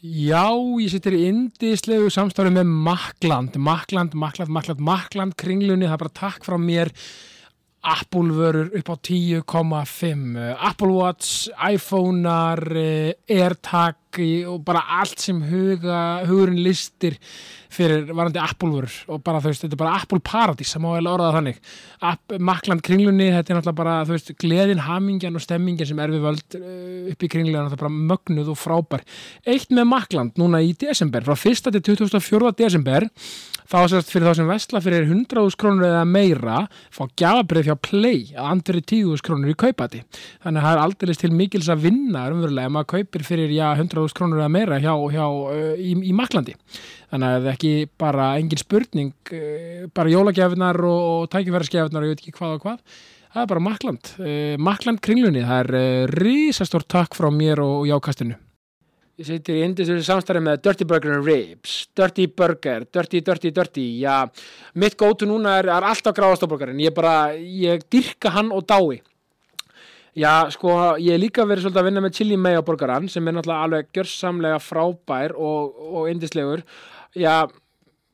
Já, ég sittir í indislegu samstári með Makland, Makland, Makland, Makland, Makland kringlunni, það er bara takk frá mér. Apple vörur upp á 10,5 Apple Watch, iPhone-ar eh, AirTag og bara allt sem huga, hugurinn listir fyrir varandi Apple vörur og bara þú veist, þetta er bara Apple Paradís það má vel orða þannig App, Makland kringlunni, þetta er náttúrulega bara þú veist, gleðin, hamingjan og stemmingin sem er við völd eh, upp í kringlunni, þetta er bara mögnuð og frábær. Eitt með Makland núna í desember, frá 1. til 24. desember þá sérst fyrir þá sem vestla fyrir 100.000 krónur eða meira fá gjafabrið hjá Play að andri 10.000 krónur í kaupati þannig að það er aldrei til mikils að vinna umverulega ef maður kaupir fyrir já, 100.000 krónur eða meira hjá, hjá, uh, í, í Maklandi þannig að ekki bara engin spurning uh, bara jólagjafinar og, og tækifæraskjafinar og ég veit ekki hvað og hvað. Það er bara Makland, uh, Makland kringlunni það er uh, risastór takk frá mér og, og jákastinu. Ég sittir í indisverðu samstarfi með Dirty Burger and Ribs, Dirty Burger, Dirty, Dirty, Dirty, já, mitt gótu núna er, er alltaf gráðastofburgarinn, ég bara, ég dyrka hann og dái. Já, sko, ég er líka verið svolítið að vinna með chili mayo burgaran sem er náttúrulega alveg gjörsamlega frábær og, og indislegur, já,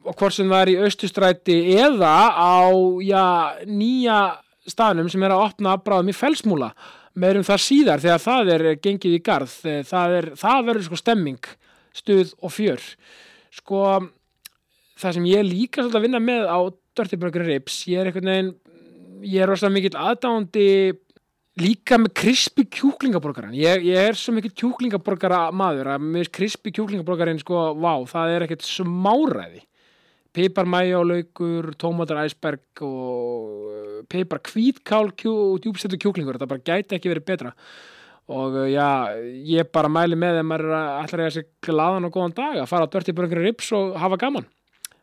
og hvort sem það er í austustræti eða á, já, nýja staðnum sem er að opna bráðum í felsmúla meirum það síðar þegar það er gengið í garð. Það, er, það verður sko stemming stuð og fjör. Sko það sem ég líka svolítið að vinna með á Dirty Burger Ribs ég er einhvern veginn ég er rosalega mikill aðdándi líka með krispi kjúklingaborgaran ég, ég er svo mikill kjúklingaborgara maður að með krispi kjúklingaborgarin sko, vá, það er ekkert smáræði. Piparmæjálaugur, tómatar æsberg og uh, pipar kvítkál og djúbstættu kjúklingur. Þetta bara gæti ekki verið betra. Og uh, já, ég bara mæli með þeim að ætla að reyða sig gladan og góðan dag að fara á dörti börnir rips og hafa gaman.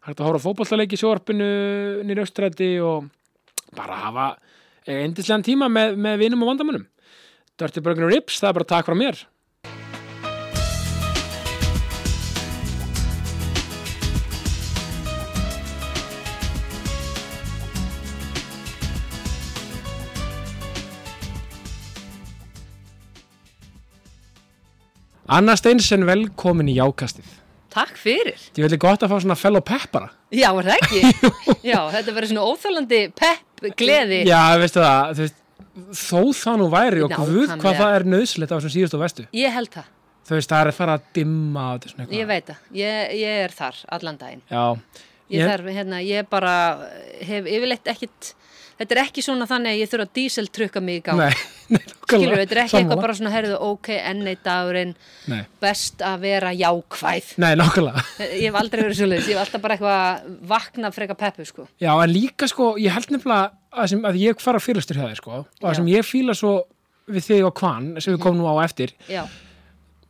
Hægt að hóra fókbaltaleiki í sjórpinu nýra austrætti og bara hafa endislegan tíma með, með vinum og vandamönnum dörti börnir rips, það er bara takk frá mér Anna Steinsen, velkomin í Jákastið. Takk fyrir. Ég vil gott að fá svona fell og peppara. Já, er það ekki? Já, þetta verður svona óþálandi pepp, gleði. Já, veistu það, þú veist, þó það nú væri og guð hvað það er nöðslegt á þessum síðust og vestu. Ég held það. Þú veist, það er að fara að dimma. Ég veit það, ég, ég er þar allan daginn. Já. Ég, ég þarf, hérna, ég bara hef yfirleitt ekkit þetta er ekki svona þannig að ég þurfa að díseltrykka mig í gáð skilur, þetta er ekki eitthvað bara svona herðu, ok, ennei dagurinn nei. best að vera jákvæð. Nei, nákvæmlega. Ég hef aldrei verið svolítið, ég hef alltaf bara eitthvað vakna freka peppu, sko. Já, en líka, sko, ég held nefnilega að, sem, að ég fara fyrirstur hjá þig, sko og það sem ég fýla svo við þig og kvann sem við komum nú á eftir Já.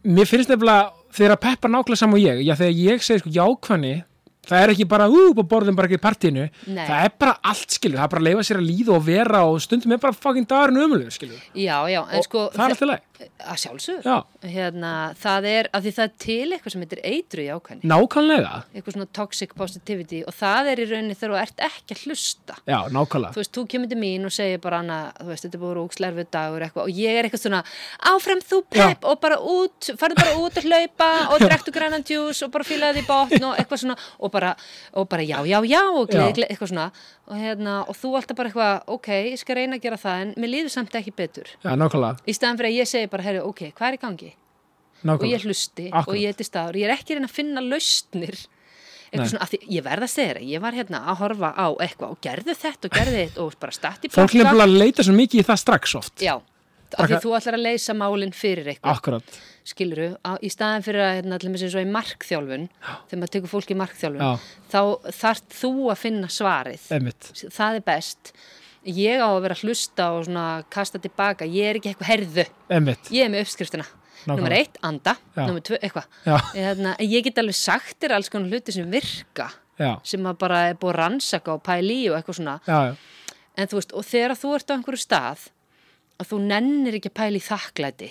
Mér finnst nefnilega þegar að peppa nákvæmlega saman og ég, já, þegar ég segi, sko, jákvæðni það er ekki bara úp og borðum bara ekki í partíinu. Nei. það er bara allt skilur. Það er bara að leifa sér að líða og vera og stundum er bara fucking dagurinn umöluður skilur. Já, já, en og sko það er alltaf leið að sjálfsög hérna, það er að því það er til eitthvað sem heitir eitru í ákvæmni nákvæmlega. Eitthvað svona toxic positivity og það er í rauninni þegar þú ert ekki að hlusta. Já, nákvæmlega. Þú veist, þú kemur til mín og segir bara hana þú veist, þetta er búin úkslerfið dagur eitthvað og ég er eitthvað svona áfram þú pepp og bara út, farðu bara út að hlaupa og drektu grænan djús og bara fílaði því botn og eitthvað svona og bara, og bara já, já, já og gleði, eitthvað svona og, hérna, og þú alltaf bara eitthvað, ok, ég skal reyna að gera það en mér líður samt ekki betur. Nákvæmlega. Í staðan fyrir að ég segi bara, herru, ok, hvað er í gangi? Nákvæmlega. og ég hlusti Akkurat. og ég er til staður, ég er ekki reyna að finna lausnir. Eitthvað svona, af því ég verða að segja þér ég var hérna að horfa á eitthvað og gerðu þetta og gerðu þetta og bara statt í fólk nefnilega leita svo mikið í það strax oft. Já, af því þú ætlar að leysa málinn fyrir eitthvað. Skiluru, á, í staðin fyrir að hérna, allir með sér svo í markþjálfun þegar maður tekur fólk í markþjálfun Já. þá þarf þú að finna svarið. Einmitt. það er best. Ég á að vera að hlusta og svona kasta tilbaka, ég er ekki eitthvað herðu Einmitt. ég er með uppskriftina. Nummer eitt, anda, nummer tvö, eitthvað. Hérna, ég get alveg sagt þér alls konar hluti sem virka já, sem bara er búið að rannsaka og pæli í og eitthvað svona. Já, en þú veist, og þegar þú ert á einhverju stað að þú nennir ekki að pæli þakklæti.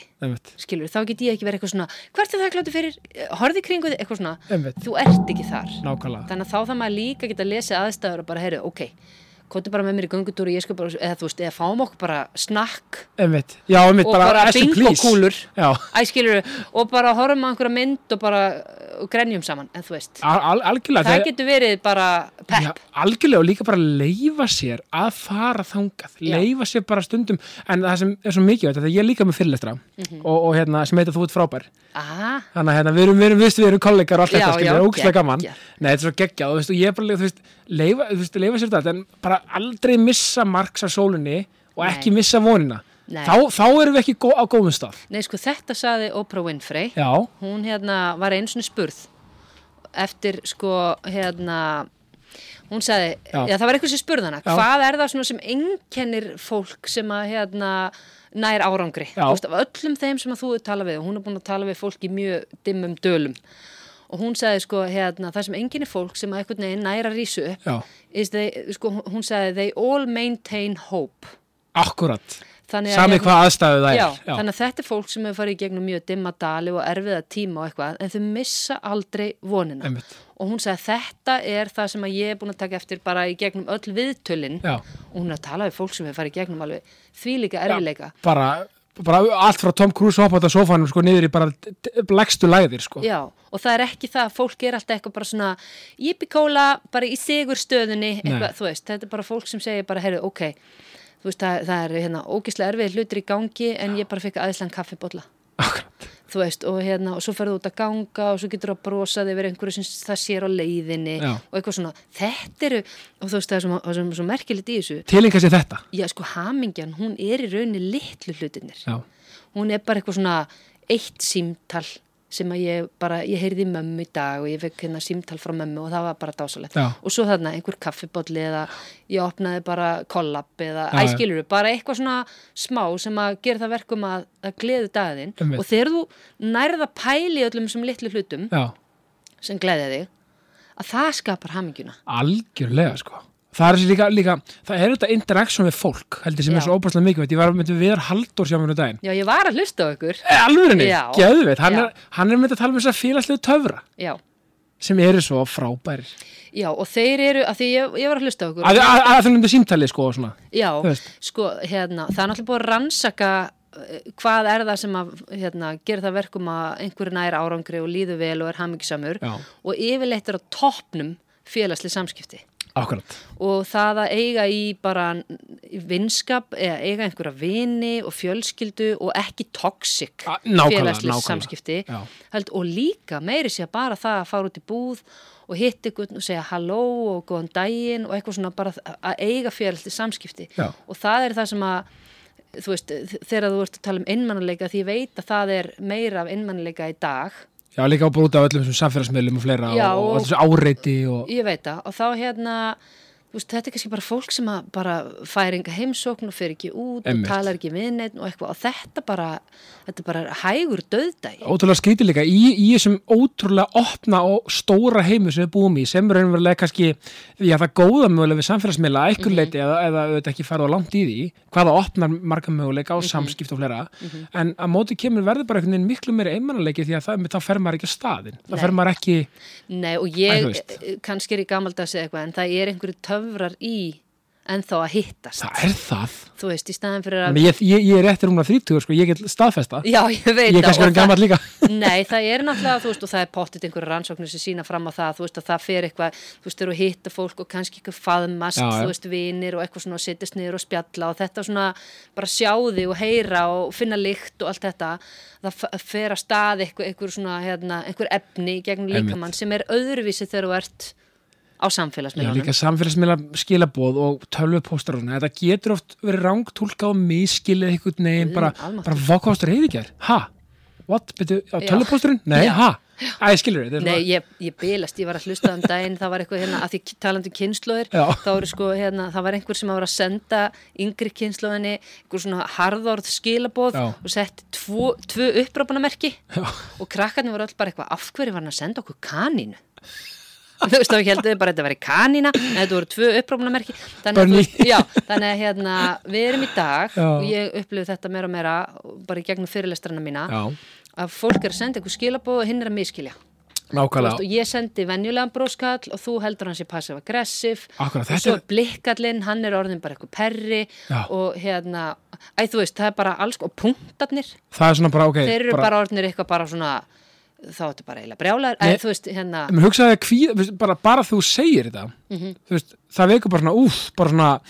Skilur, þá get ég ekki verið eitthvað svona hvert er þakklæti fyrir, horfið kringu eitthvað svona, Einmitt. þú ert ekki þar. Nákvæmlega. Þannig að þá það maður líka geta að lesa aðstæður og bara, heyrðu, ok kóttu bara með mér í bara, eða þú veist, eða fáum okkur bara snakk. Einmitt, já, einmitt, og bara, as you bingo please. kúlur, já, æskilur og bara horfum að einhverja mynd og bara og grenjum saman, en þú veist, al al algjörlega það getur verið bara pepp, Já, algjörlega og líka bara leifa sér að fara þangað, Já. leifa sér bara stundum, en það sem er svo mikið þetta, ég er líka með fyrirlestra Mhm. og, og hérna, sem heitir þú ert frábær. Aha, þannig að hérna, við erum, við erum, við, við erum kollegar og allt þetta, það er ógæslega gaman. Nei, þetta er svo geggjað og, þú veist, og ég er bara, þú veist, leifa, þú veist, leifa sér þetta en bara aldrei missa marks af sólunni og Nei. ekki missa vonina Nei. þá, þá erum við ekki gó, á góðum stað nei sko þetta saði Oprah Winfrey, Já, hún hérna var einu svona spurð eftir sko hérna hún sagði, Já. já. það var eitthvað sem spurði hana Já. hvað er það sem einkennir fólk sem að hérna nær árangri, af öllum þeim sem að þú talað við, og hún er búin að tala við fólk í mjög dimmum dölum og hún sagði sko hérna, það sem einkennir fólk sem að einhvern veginn næra rísu já, they, sko, hún sagði they all maintain hope. Akkurat. Sami hérna- hvað aðstæðu það er. Já, þannig að þetta er fólk sem hefur farið í gegnum mjög dimma dali og erfiða tíma og eitthvað en þau missa aldrei vonina. Einmitt. og hún sagði þetta er það sem ég er búin að taka eftir bara í gegnum öll viðtölin. Já. og hún er að tala við fólk sem hefur farið í gegnum alveg því líka erfileika bara, bara allt frá Tom Cruise hoppa á sofanum sko niður í bara legstu læðir sko. Já, og það er ekki það að fólk er alltaf eitthvað bara svona jippikóla, bara í sigur stöðunni eitthvað, þú veist, þetta er bara fólk sem segir bara, heyrðu, ok þú veist, það, það er hérna ógislega erfið hlutir í gangi en ég bara fikk aðeinslega kaffibólla Akkurat. þú veist, og hérna, og svo ferðu út að ganga og svo getur þú að brosa þig verið einhverju sem það sér á leiðinni Já. og eitthvað svona, þetta eru og þú veist, það er svo, það er svo merkilegt í þessu. Tilinga sér þetta? Já, sko, hamingjan, hún er í rauninni litlu hlutinir Já, hún er bara eitthvað svona eitt símtal sem að ég bara, ég heyrði mömmu í dag og ég fekk hérna símtal frá mömmu og það var bara dásalegt og svo þarna einhver kaffibólli eða ég opnaði bara kollab eða Já, já. æskilur bara eitthvað svona smá sem að gera það verkum að, að gleðu daginn. Einmitt. og þegar þú nærða pæli öllum þessum litlu hlutum já, sem gleðja þig að það skapar hamingjuna. Algjörlega sko Það er líka, líka, það er þetta interaction við fólk heldur sem Já. er svo óbærslega mikið ég var með viðar Halldór sjá mér um daginn. Já, ég var að hlusta á ykkur. E, alvörinni, Já. geðveit hann, hann er með að tala um þess að félagslegu töfra. Já, sem eru svo frábærir. Já, og þeir eru að því ég, ég var að hlusta á ykkur. Að, er um símtali sko Já, sko, hérna, það er náttúrulega búið að rannsaka eh, hvað er það sem að hérna, gera það verkum að einhverju nær árangri og líður vel og er hamingisamur Já. og yfirleitt er á toppnum félagsli samskipti Akkurat, og það að eiga í bara vinskap eða eiga einhverja vini og fjölskyldu og ekki toxic A- nákvæmlega, félagsli nákvæmlega. samskipti. Held, og líka meiri sé bara það að fara út í búð og hitta ykkur og segja halló og góðan daginn og eitthvað svona bara að eiga félagsli samskipti Já. og það er það sem að þú veist, þegar þú ert að tala um innmannuleika því ég veit að það er meira af innmannuleika í dag já líka á bara út af öllum þessum samfélagsmiðlum og fleira Já, og, og og- áreiti og ég veit það. Og þá hérna veist, þetta er kannski bara fólk sem að bara fær enga heimsókn og fer ekki út Einmitt. og talar ekki við neitt og eitthvað. Og þetta bara, þetta bara hægur döðdægi ótrúlega skrítið líka í, í þessum ótrúlega opna og stóra heimu sem við búum í sem er raunverulega kannski já það góða mögulega við samfélagsmiðla að Mhm. einhver leiti eða, eða auðvitað ekki farið á langt í því hvaða opnar marga möguleika á Mhm. samskipt og fleira. En að móti kemur verður bara einhvern veginn miklu meiri einmannleiki því að það, þá fer maður ekki á staðin þá fer maður ekki Nei og ég, eh, kannski er ég gamaldags eða eitthvað en það er einhverju töfrar í en þá að hittast. Það er það. Þú veist, í staðin fyrir að ég, ég, ég er eftir rúmna 30 sko, ég get staðfesta. Já, ég veit ég er kannski verið gammal líka. Nei, það er náttúrulega, þú veist, og það er pottit einhverja rannsóknir sem sína fram á það, þú veist, að það fer eitthvað, þú veist, þegar þú hitta fólk og kannski eitthvað faðmast, þú veist, vinir og eitthvað svona að sittast niður og spjalla og þetta svona bara sjáði og heyra og finna lykt og allt þetta, það fer að stað eitthvað, eitthvað svona, hérna, einhver á Já, samfélagsmiðlunum. líka samfélagsmiðla skilaboð og tölvupóstar og svona, þetta getur oft verið rángtúlka og miskilið einhvern veginn, bara, bara hvað kostar heiði ekki Ha? What? Já. tölvupósturinn? Nei, Já. ha? Æ, skilur þið Nei, ég, ég bilast, ég var að hlusta um daginn, það var eitthvað hérna, að því talandi um kynnslóðir, Já. þá eru sko hérna, það var einhver sem var að senda yngri kynnslóðinni, einhver svona harðorð skilaboð Já. og setti tvo, tvö upprápunamerki og krakkarnir voru öll bara eitthvað, af hverju var hann að senda okkur kanínu? Þú veist, þá heldur bara að þetta væri kanína, en þetta voru tvö upprápunamerki, þannig veist, þannig að hérna, við erum í dag Já. og ég upplifði þetta meira og meira bara í gegnum fyrirlestrana mína Já, að fólk er að senda einhver skilaboð og hinn er að miskilja Nákvæmlega. og ég sendi venjulegan bróskall og þú heldur hann sé passiv-aggressiv og svo er- blikkallinn, hann er orðin bara eitthvað perri Já. og hérna, æ þú veist, það er bara alls, og punktarnir, það er svona bara, ok þeir eru bara, orðinir eitthvað bara svona, þá er þetta bara eiginlega brjálar, en þú veist, hérna, kvíða, bara, bara þú segir þetta Mhm. þú veist, það vekur bara svona úf, bara svona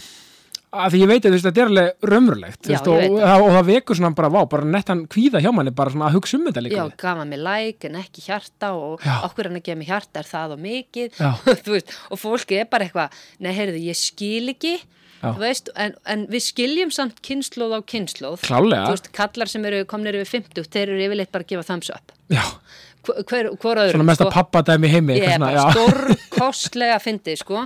að því ég veit að þetta er alveg raunverulegt og, og, og, það vekur svona bara, vá, bara nettan kvíða hjá manni bara svona að hugsa um þetta líka. Já, gaman með like en ekki hjarta og Já. okkur hann að gefa mig hjarta er það og mikið, þú veist, og fólki er bara eitthvað, nei, heyrðu, ég skil ekki, veist, en, en við skiljum samt kynnslóð á kynnslóð, Klálega. veist, kallar sem eru komnir yfir 50, þeir eru yfirleitt bara að gefa thumbs up, já, hver, hver, öðrum, svona pappadæmi heimi eitthvað er svona, bara já. stórkostlega fyndið sko.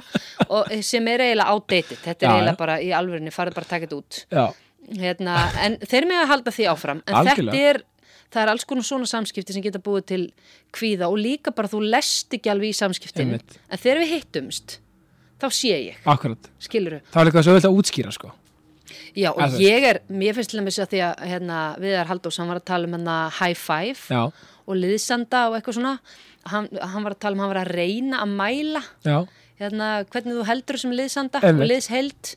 Sem er eiginlega outdated. Þetta er Já, eiginlega bara í alvörinni farið bara að taka þetta út. Hérna, en þeir með að halda því áfram. En Algjörlega. þetta er það er alls konar svona samskipti sem geta búið til kvíða og líka bara þú lest ekki alveg í samskiptin Einmitt. en þegar við hittumst þá sé ég, akkurat. Skiluru það var líka svo vel að útskýra, sko. Já og þú ég er, mér finnst til að að því að hérna, Viðar Haldós, hann var að tala um hérna high five já, og liðsanda og eitthvað svona. Hann, hann var að tala um, hann var að reyna að mæla já, hérna, hvernig þú heldur sem liðsanda Einmitt. og liðsheld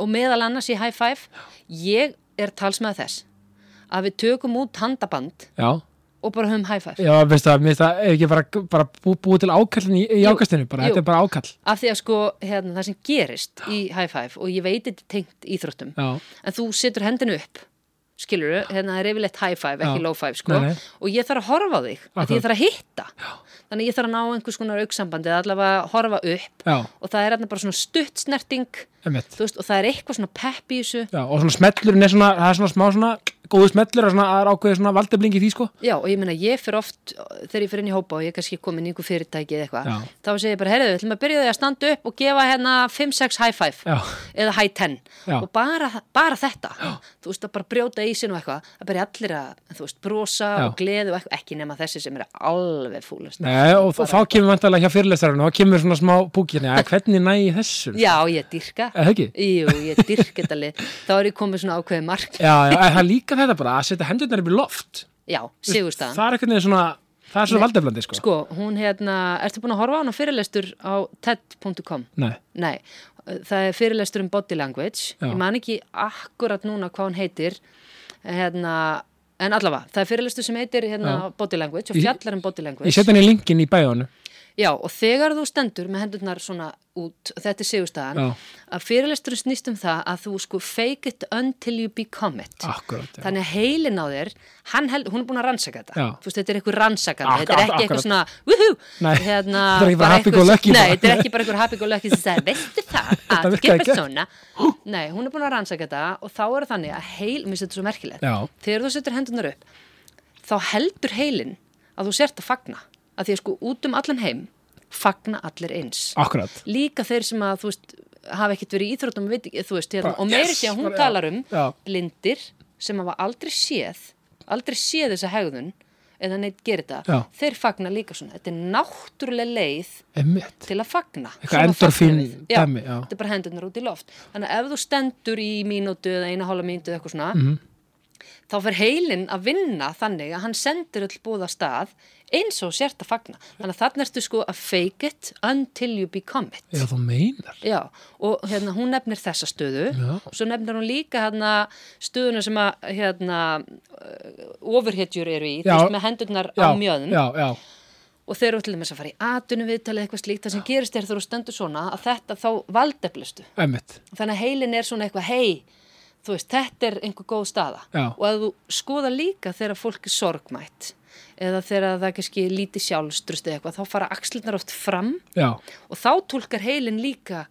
og meðal annars í high five. Ég er talsmaður þess að við tökum út handaband já og bara höfum high five já, veist það, mér finnst það ekki bara, bara bú, búið til ákallin í, í Jú, ákastinu bara, jú. þetta er bara ákall af því að sko hérna, það sem gerist í high five og ég veit þetta er tengt íþróttum já, en þú setur hendinu upp skilur þú, hérna það er yfirleitt high five, ekki Já. low five sko Nei, nei. og ég þarf að horfa á þig, af því Akkurat. ég þarf að hitta Já. þannig að ég þarf að ná einhvers konar auksambandi eða allavega horfa upp já, og það er hérna bara svona stutt snerting emitt þú veist, og það er eitthvað svona pepp í þessu já, og svona smellurinn er svona, það er svona smá svona góðu smellur og svona, það er ákveðið svona valdebling í því, sko Já, og ég meina, ég fyrir oft, þegar ég fyrir inn í hópa og ég er kannski komin í einhver fyrirtæki eða eitthvað, Já. þá segir ég bara, herðu, við ætlum að byrja því að standa upp og gefa hérna 5-6 high five Já. eða high 10 Já. og bara, bara þetta, þú veist, að bara brjóta í sin og eitthvað, að byrja allir að, þú veist, brosa Já. og gleði og eitthvað, ekki nema þessi sem er alveg fúlast. Nei, og þá þá kemur vantarlega hjá fyrirlestarinn og þá kemur svona smá búkirni, að hvernig næ ég þessu? Já, ég dyrka. Jú, ég dyrka þetta lið. Þá er ég komið svona ákveðið mark. Já, já, það er þetta bara að setja hendurnar upp í loft. Já, sigurstaðan. Það er eitthvað neginn svona, það er svona Nei. valdeblandi, sko. Sko, hún hérna, ertu búin að horfa á hana fyrirlestur á TED.com? Nei, Nei, það er fyrirlestur um body language Já. ég man ekki akkurat núna hvað hann heitir hérna, en allavega það er fyrirlestur sem heitir hérna, body language og Ég- fjallar um body ég language setja henni linkin í bæjónu. Já, og þegar þú stendur með hendurnar svona út, þetta er sigurstaðan Já. að fyrirlestur snýst um það að þú sko fake it until you become it Akkurat, já. þannig að heilin á þér hann held, hún er búin að rannsaka þetta Já. þú veist, þetta er eitthvað rannsakandi, Ak- þetta er ak- ekki akkurat. eitthvað svona woohoo, Nei, hérna, þetta er ekki bara bara happy go einhver- lucky nei, bara. þetta er ekki bara einhver happy go lucky sem sagði, veistu það Þetta að virkaði gera ekki. svona nei, hún er búin að rannsaka þetta og þá er það þannig að heil, mér setur svo merkilegt Já. þegar þú setur hendunar upp þá heldur heilin að þú sért að fagna að því að sko út um allan heim fagna allir eins Akkurat. líka þeir sem að þú veist hafa ekkert verið í íþróttum veit þú veist, hérna, og meiri yes, sé að hún bara, talar um já. blindir sem hafa aldrei séð aldrei séð þessa hegðun eða neitt gerir þetta, Já. þeir fagna líka svona þetta er náttúrulega leið Emmitt. til að fagna Eitthvað við. já, dæmi, já. þetta er bara hendurnar út í loft þannig að ef þú stendur í mínútu eða eina hálfa mínútu eða eitthvað svona Mhm. þá fer heilin að vinna þannig að hann sendir öll búða stað eins og sért að fagna þannig að þarna ertu sko að fake it until you become it Já, þú meinar. Já, og hérna, hún nefnir þessa stöðu Já. og svo nefnir hún líka hérna, stöðuna sem að hérna, uh, ofurhetjur eru í, veist, með hendurnar á Já, mjöðum já, já. og þeir eru til dæmis að fara í atvinnuviðtali eitthvað slíkt, það sem gerist er þegar þú stendur svona að þetta þá valdeflistu Emmitt. þannig að heilin er svona eitthvað hei, þú veist, þetta er einhver góð staða Já. og að þú skoða líka þegar fólk er sorgmætt eða þegar það kannski lítið sjálfstrust eða eitthvað, þá fara axlirnar oft fram Já, og þá tólkar heilin líka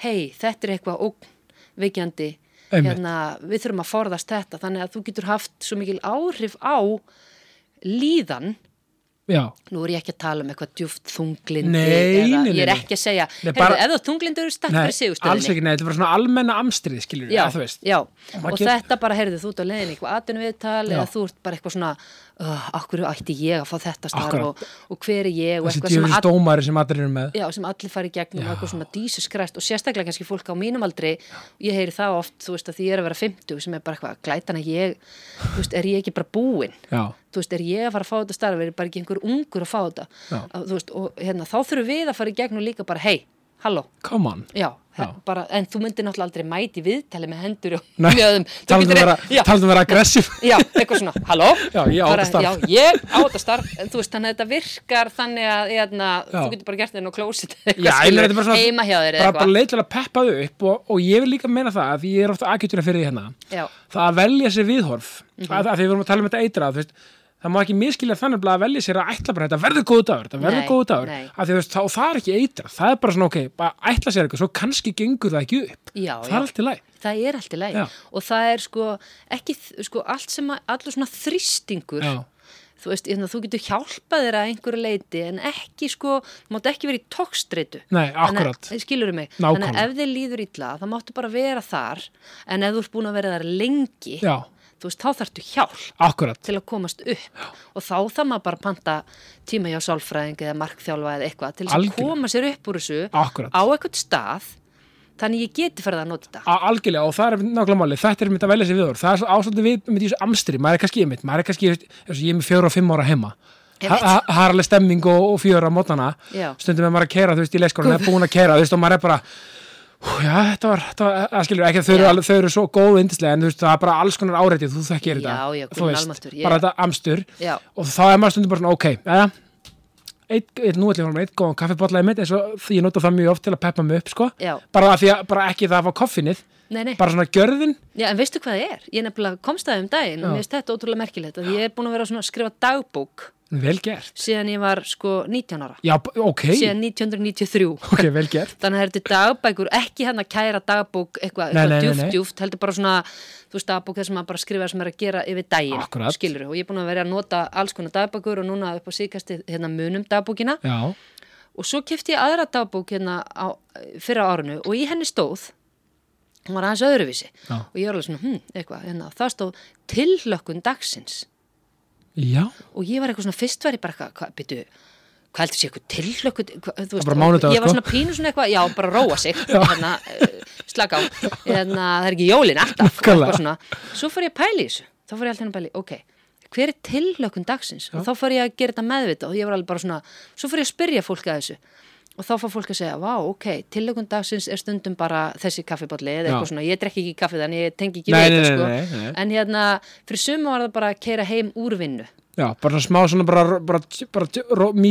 hei, þetta er eitthvað ógnveikjandi Einmitt. hérna, við þurfum að forðast þetta þannig að þú getur haft svo mikil áhrif á líðan já. nú er ég ekki að tala um eitthvað djúft þunglindi Nei, nei, nei, ég er ekki að segja ef þú þunglindur Nei, fyrir sigustöðinni alls ekki, nei, þetta er bara svona almenna amstrið, skilur Já, já, og get- þetta bara, heyrðu, þú ert á leiðin í eitthvað atvinnuviðtal Já. eða þú ert bara eitthvað svona uh, akkur ætti ég að fá þetta starf og, og hver er ég? Og Þessi eitthvað sem, djöfis all, dómari sem allir eru með. já, sem allir fari gegnum og eitthvað svona dísuskræst og sérstaklega kannski fólk á mínum aldri ég heyri það oft, þú veist, að því ég að vera 50 sem bara eitthvað, glætan að ég þú veist, er ég að fara að fá þetta starf er bara ekki einhver ungur að fá þetta? Að, veist, og hérna, þá þurfum við að fara í gegn og líka bara, hei, halló. Come on. Já, Já. Bara, en þú myndir náttúrulega aldrei mæti viðtali með hendur og um getur- að vera, um aggressiv já, eitthvað svona, halló? Já, ég á Bara, þetta starf. Já, ég á þetta starf veist, þannig að þetta virkar þannig að hérna, Já. þú getur bara gert þetta á klósit heima hjá þér bara, bara eitthvað. leið til að peppa þau upp og, og ég vil líka meina það að ég er ofta aðgjötuna fyrir því hérna það að velja sér viðhorf. Mhm. að, að því við vorum að tala um þetta eitra þú veist, það má ekki miskilja þannig að velja sér að ætla bara þetta verður góðu dagur, þetta verður góðu dagur. að því þá, það er ekki eitra það er bara svona ok, bara ætla sér eitthvað svo kannski gengur það ekki upp, já, það já. er allt í læg Það er allt í Já. og það er sko ekki, sko, allt sem að, allur svona þrýstingur Já, þú veist, hérna, þú getur hjálpað þér að einhverju leiti en ekki sko, þú mátt ekki vera í tókstreitu nei, akkurat. Nákvæmlega. þannig að ef þið líður illa þá máttu bara vera þar en ef þú ert búin að vera þar lengi Já, þú veist, þá þarftu hjálp akkurat. til að komast upp. Og þá þarf maður bara að panta tíma hjá sálfræðing eða markþjálfa eða eitthvað til að koma sér upp úr þessu Akkurat. á eitthvað stað. Þannig ég geti farið að nota þetta. Algjörlega og það er nákvæmlega máli þetta er mitt að velja sér viðhorf, það er ástöndi við með þessu amstri, maður er kannski einmitt, maður er kannski ég er með fjóra og fimm ára heima. Það er alveg stemming og, og fjöra á mótana Já. stundum er maður að kera, þú veist, í leikskólan er búin að kera, þú veist, og maður er bara já, þetta var, var, það skilur ekki að þau eru, svo góð og yndislega en þú veist, það er bara alls konar áreitið, þú þekkir þetta. Já, já, almáttugur, ég- bara þetta amstur. Já. og þá er maður stundum bara svona, ok, ja, eitt, eitt nú ætlum ég að fara með eitt góðan kaffibotlaði mitt eins og ég nota það mjög oft til að peppa mig upp, sko. Já. bara, að, bara ekki það að fá koffinnið Nei, nei. bara svona gjörðin. Já, en veistu hvað það er? Ég nefnilega komst það um daginn og mér finnst þetta ótrúlega merkilegt að ég er búin að vera svona að skrifa dagbók vel gert. síðan ég var sko 19 ára. Já, b- ok, síðan 1993 ok, vel gert. Þannig að þetta er dagbækur, ekki hann að kæra dagbók eitthvað, Nei, eitthvað nei, nei, djúft, nei. djúft heldur bara svona, þú veist, dagbók þess að maður bara skrifa sem er að gera yfir daginn, Akkúrat. skilur og ég er búin að vera að nota alls konar dagbækur og núna upp á síkasti hérna munum dagbókina. Já, og svo kefti ég aðra dagbók hérna á, fyrra árinu og í henni stóð hún var aðeins öðruvísi. Já. og ég var alveg svona, hm, eitthvað, hérna, það stóð tillökkun dagsins. Já. Og ég var eitthvað svona, fyrst var ég bara eitthvað, hvað, byrju, hvað heldur sé eitthvað tillökkun, ég var sko. svona pínu svona eitthvað, já, bara róa sig, hérna, uh, slaka á, hérna, það er ekki jólin alltaf, svona, svo fór ég að pæla í þessu, þá fór ég alltaf að pæla í, ok, hver er tillökkun dagsins? Og þá fór ég að gera þetta meðvita og ég var alveg bara svona, svo fór ég að spyrja fólk að þessu og þá fór fólk að segja, vá, ok, tillökkun dagsins er stundum bara þessi kaffibotli eða Já. eitthvað svona, ég drekki ekki kaffi þannig ég tengi ekki við þetta, sko, nei, nei, nei. en hérna, fyrir suma var það bara að keira heim úr vinnu Já, bara svona smá svona bara, bara, bara,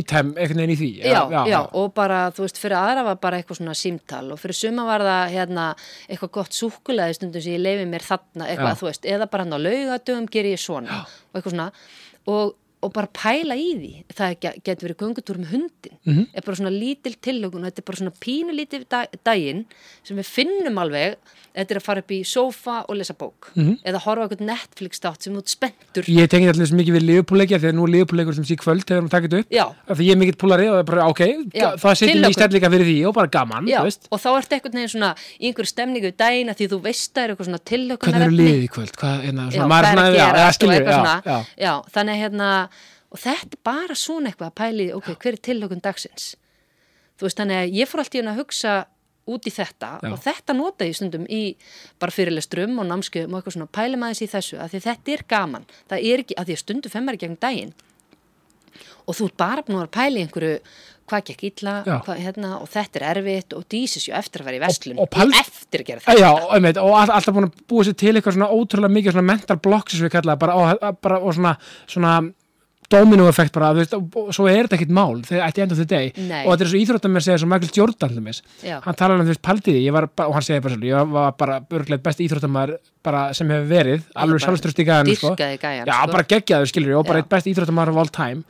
time einhvern veginn í því já, já, og bara, þú veist, fyrir aðra var bara eitthvað svona símtal og fyrir suma var það hérna, eitthvað gott súkulaði stundum sem ég leifi mér þarna, eitthvað, Já. þú veist, eða bara hann á laugadögum ger ég svona og eitthvað svona og, og bara pæla í því. Það ge- getur verið göngutúr með hundin Mhm. er bara svona lítil tillögun þetta er bara svona pínu lítil dag, daginn sem við finnum alveg. Þetta er að fara upp í sófa og lesa bók. Eða horfa eitthvað Netflix þátt sem þú ert spenntur. Mhm. Ég tengi allir svo mikið við liðupúleikja þegar nú er liðupúleikur sem sé kvöld þegar við að taka þetta upp. Já. Af Því ég er mikill púlari og það er bara, ok, Já, það setjum í stellinga fyrir því og bara gaman, og þá ertu eitthvað neginn svona í einhverju stemningu í daginn að því þú veist það er eitthvað svona tillökunar Í hérna, er og hérna og þetta er bara svona eitthvað að pæli ok, hver er tillökun dagsins? Þú veist, þannig að ég fór alltaf að hugsa út í þetta Já. og þetta nota ég stundum í bara fyrirlestrum og námskeiðum og eitthvað svona pælum aðeins í þessu að því þetta er gaman, það er ekki að því að stundum femmar í gegn daginn. Og þú ert bara búin að í einhverju hvað gekk illa, hvað, hérna, og þetta er erfitt og dísis jo eftir að vera í vestlun og pæl- eftir að gera þetta. Já, einmitt, og all, alltaf búin að búa sér til eitthvað svona ótrúlega mikið svona mental blocks sem við og, bara, og svona, svona domino effekt bara, veist, og, svo er þetta ekkit mál þegar ætti enda þetta deg og þetta er svo íþróttum með segja svo Michael Jordan. Já. hann talar um veist paldiði, ég var, og hann segir bara svolítið, ég var bara örgleitt besti íþróttamæður sem hefur verið, alveg sjálfströst í gæðan sko. Já, sko. bara geggjaður skilur og bara eitt besti íþróttamæður of all time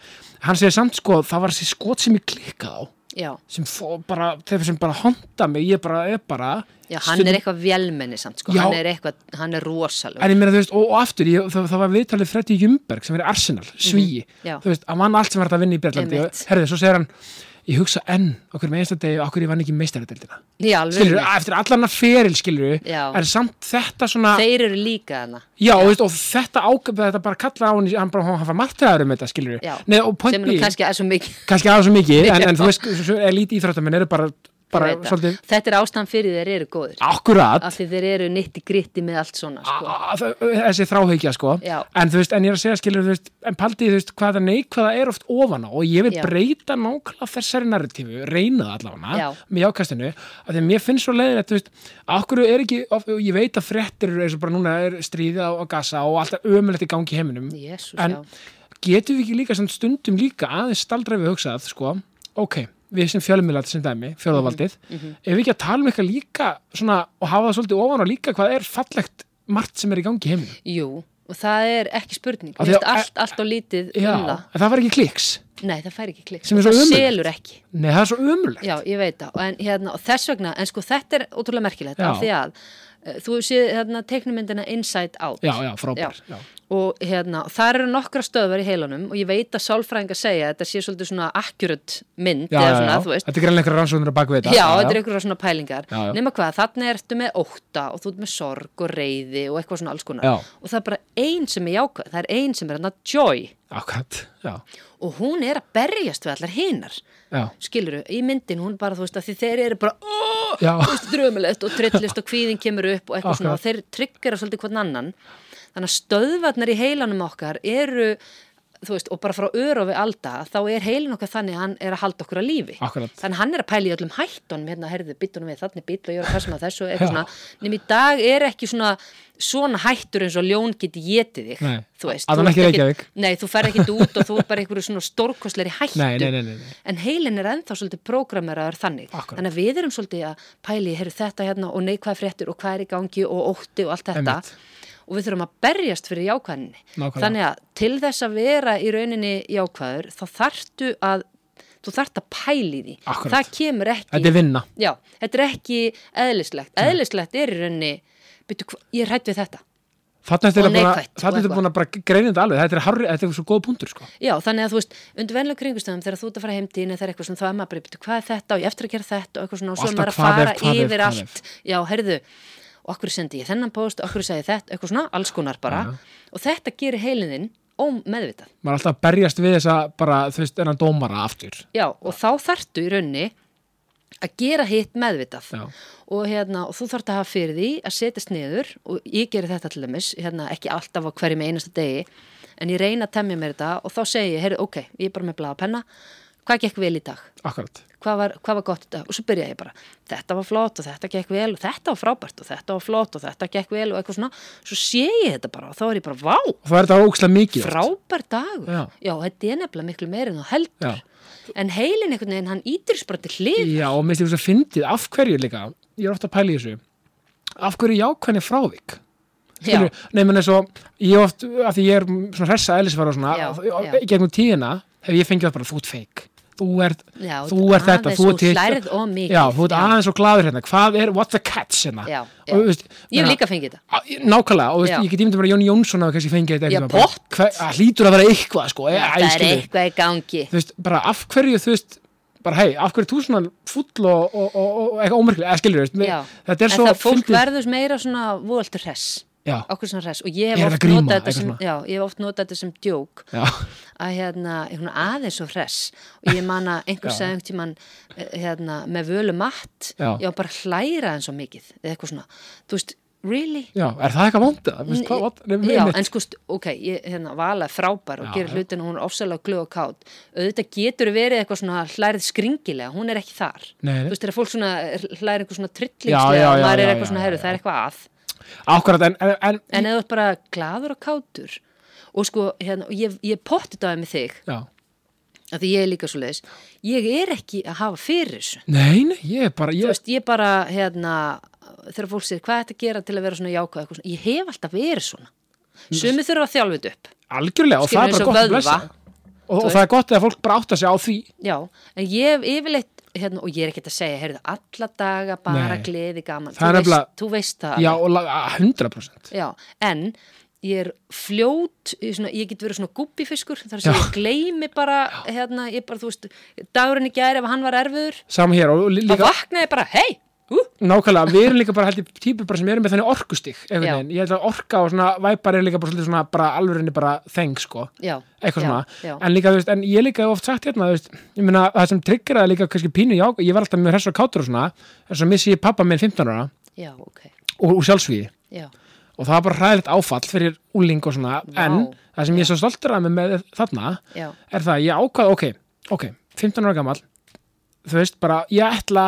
hann segir samt sko, það var þessi skot sem ég klikkað á já, sem fó, bara, þeir sem bara honda mig, ég bara er bara já, hann stundum- er eitthvað vélmenni samt, sko, Já. hann er eitthvað, hann er rosalega En ég meina, þú veist, og, og aftur, ég, það, það var viðtalið Freddy Jumberg sem er í Arsenal, svíi, Mhm, já. þú veist, hann vann allt sem hægt að vinna í Breitlandi herðið, svo segir hann, ég hugsa enn okkur með einsta degi, okkur ég vann ekki meistaradeildina. Já, Skilur, eftir allan að feril, skilur, Já. er samt þetta svona, Þeir eru líka hana já, og, veist, og þetta ágæfið, þetta bara kalla á hann, hann bara, hann var margtæðar um þetta, skilur, Já. Nei, sem nú kannski er svo mikið kannski aðeins svo mikið, en, en þú já. veist, svo, svo elít íþróttamenn eru bara bara svolítið Þetta er ástæðan fyrir þeir eru góðir. Akkurat. Af því þeir eru nitti gritti með allt svona sko. þessi þráhyggja sko. Já. en þú veist, en ég er að segja skilur veist, en paldi þú veist hvað það neikvæða er oft ofan á og ég vil Já. breyta nákvæmlega þessari narratífu, reyna það allavega með jákastinu, af því mér finnst svo leiðin þú veist, okkur er ekki of, ég veit að fréttir eru eins og bara núna er stríði á, á gasa og alltaf ömulegt í gangi heiminum. Jesús, en getum við ekki líka stundum líka aðeins staldra við hugsað sko, ok, við sem fjölmiðlat sem dæmi, fjölðavaldið Mhm, ef við ekki að tala um eitthvað líka svona, og hafa það svolítið ofan á líka hvað er fallegt margt sem er í gangi í heiminum? Jú, og það er ekki spurning. Af allt, allt á lítið Já, um það. en það var ekki kliks. Nei, það fær ekki er og það ömurlegt. selur ekki. Nei, það er svo ömulegt Já, ég veit það. Og, en, hérna, og þess vegna, en sko þetta er ótrúlega merkilegt af því að þú séð hérna, teiknumyndina Inside Out. Já, já, frábær já. og hérna, það eru nokkra stöðvar í heilanum og ég veit að sálfræðingar segja að þetta sé svolítið svona accurate mynd svona, Þetta er greinlega einhverja rannsóknir að baka við þetta. Já, þetta er einhverja svona pælingar. Nema hvað, þannig ertu með ótta og þú ert með sorg og reyði og eitthvað svona alls konar. Og það er bara ein sem er jákvæð það er ein sem er hérna joy. Akkurat, já, og hún er að berjast við allar hinar. Já, skiluru, í myndin hún bara, þú veist, að þeir eru bara oh, já, drömulegt og trillist og kvíðin kemur upp og eitthvað svona. Akkurat. og þeir tryggjara svolítið hvern annan. Þannig að stöðvarnar í heilanum okkar eru þú veist, og bara frá örofi alda þá er heilin okkar þannig að hann er að halda okkur að lífi Akkurat. þannig að hann er að pæla í öllum hættunum hérna, herðu, byttunum við, þannig bíl og ég er að passa með þessu eitthvað svona, nema í dag er ekki svona svona hættur eins og ljón geti getið þig Nei, þú veist, allan þú ekki ert Reykjavík. nei, þú fer ekki út og þú er bara einhverju svona stórkostleiri hættu nei, nei, nei, nei, nei. en heilin er ennþá svolítið prógrameraður þannig Akkurat. þannig að við erum svolítið að pæli heyrðu þetta hérna og neikvæð fréttir og hvað er í gangi og ótti og allt þetta Einmitt. Og við þurfum að berjast fyrir jákvæðinni Nákvæmlega. þannig að til þess að vera í rauninni jákvæður þá þarftu að þú þart að pæli því. Akkurat. það kemur ekki Þetta er vinna. Já, þetta er ekki eðlislegt. Eðlislegt er í rauninni byrju, ég er hrætt við þetta. Þannig er þetta og búin að bara greina þetta alveg. Þetta er, harri, þetta er svo góð punktur sko. Já, þannig að þú veist, undir venlega kringustöðum þegar þú ert að fara heimdín eða það er eitthvað svona, þá er maður bara, "Bíddu, hvað er þetta? Og ég eftir að gera þetta og eitthvað svona og svo er maður að fara yfir allt. Já, heyrðu, og okkur sendi ég þennan post og okkur segi þetta, eitthvað svona, alls konar bara og þetta gerir heiliðinn ómeðvitað. Maður er alltaf að berjast við þessa bara, þú veist, enn dómara aftur Já, og þá þarftu í raunni að gera hitt meðvitað Já. og, hérna, og þú þarft að hafa fyrir því að setjast niður og ég gerir þetta til dæmis hérna, ekki alltaf á hverjum einasta degi en ég reyna að temja mér þetta og þá segi ég, heyrðu, ok, ég er bara með blaða penna hvað gekk vel í dag? Akkurat Hvað var, hvað var gott í dag? Og svo byrja ég bara, þetta var flott og þetta gekk vel og þetta var frábært og þetta var flott og þetta gekk vel og eitthvað svona svo sé ég þetta bara og þá er ég bara, vá, Og það er þetta ógslag mikið oft. frábær dagur Já. já, þetta er nefnilega miklu meira en þú heldur Já. en heilin einhvern veginn, hann ítir til hlið Já, og minnst ég þess að fyndið, af hverju líka Ég er ofta að pæla í þessu Af hverju jákvæðni frávik Já. Nei, menn eins og ég oft, af því ég er svona hressa eðlisfara og svona, Já, og- já. gegnum tíðina hef ég fengið það bara, þú ert feik þú ert, Já, þú ert þetta aðeins, þú þú ert hlærð of mikið. Já, þú ert aðeins og glaður hérna. Hvað er, what's the catch hérna? Já, já. Og, þú veist, ég hef líka fengið þetta. Nákvæmlega, og veist, ég get ímyndið bara Jón Jónsson að kannski fengið þetta eitthvað hlýtur að vera eitthvað sko, e, það er eitthvað í gangi. Þú veist, bara af hverju þú veist bara hei, af hverju þú svona full og, og, og, og eitthvað ómerkilega, eða skilur veist, Já. þetta er en svo það fólk fyndið- verður meira svona voltur hress. Já, okkur svona hress. Og ég Er hef gríma, notað þetta eitthvað sem já, ég hef oft notað þetta sem djók. Að hérna, svona aðeins svo hress. Og ég man að einhver Já. sagði einhvern tímann eh, hérna, með völu matt Já. ég var bara hlæra en svo mikið eða eitthvað svona, þú veist, really? já, er það eitthvað vondið? Já, en sko, ok, ég, hérna, Vala er frábær og Já, gerir hlutin og hún er ofsalega glöð og kátt auðvitað getur verið eitthvað svona hlærið skringilega, hún er ekki þar. Nei, þú veist, þegar fólk svona hlæri eitthvað svona trillingslega og maður er eitthvað svona, það er Akkurat, en, en, en, þú ert bara glaður og kátur og sko, hérna, ég, ég potti það með þig. Já, af því ég er líka svo leiðis ég er ekki að hafa fyrir þessu. Nei, nei, ég er bara þú ég, veist, ég bara, hérna þegar fólk segir, hvað er þetta að gera til að vera svona jákvæð? Eitthvað svona, ég hef alltaf verið svona. Sumi þurfa að þjálfa þetta upp. Algjörlega og það Skilur er eins bara gott að blessa. og, og það er gott að fólk bara átta sig á því. Já, en ég hef yfirleitt hérna, og ég er ekkert að segja, heyrðu, alla daga bara Nei. gleði gaman, Það þú, veist, nefnilega- þú veist það já, alveg. og la- 100% Já, en ég er fljót ég, svona, ég get verið svona gubbifiskur þar sem Já. ég gleymi bara hérna, ég bara, þú veist, dagurinn í gær ef hann var erfiður, saman hér og líka vaknaði ég bara, hei nákvæmlega, við erum líka bara held ég típur sem erum með þannig orkustig Já. ég held að orka og svona væpar er líka bara svolítið svona bara alvörinni bara þeng sko. Já, eitthvað já, svona, já. en líka, þú veist, en ég líka oft sagt hérna, þú veist, ég meina, það sem triggeraði líka kannski pínu, já, ég var alltaf með hressar kátur og svona, þess að missi ég pappa minn 15 ára. Já, ok, og, og sjálfsvíði já, og það var bara hræðilegt áfall fyrir úling og svona, en það sem ég svo stoltur að með þarna er það, að ég ákvað, ok, ok 15 ára gammal, þú veist, bara ég ætla,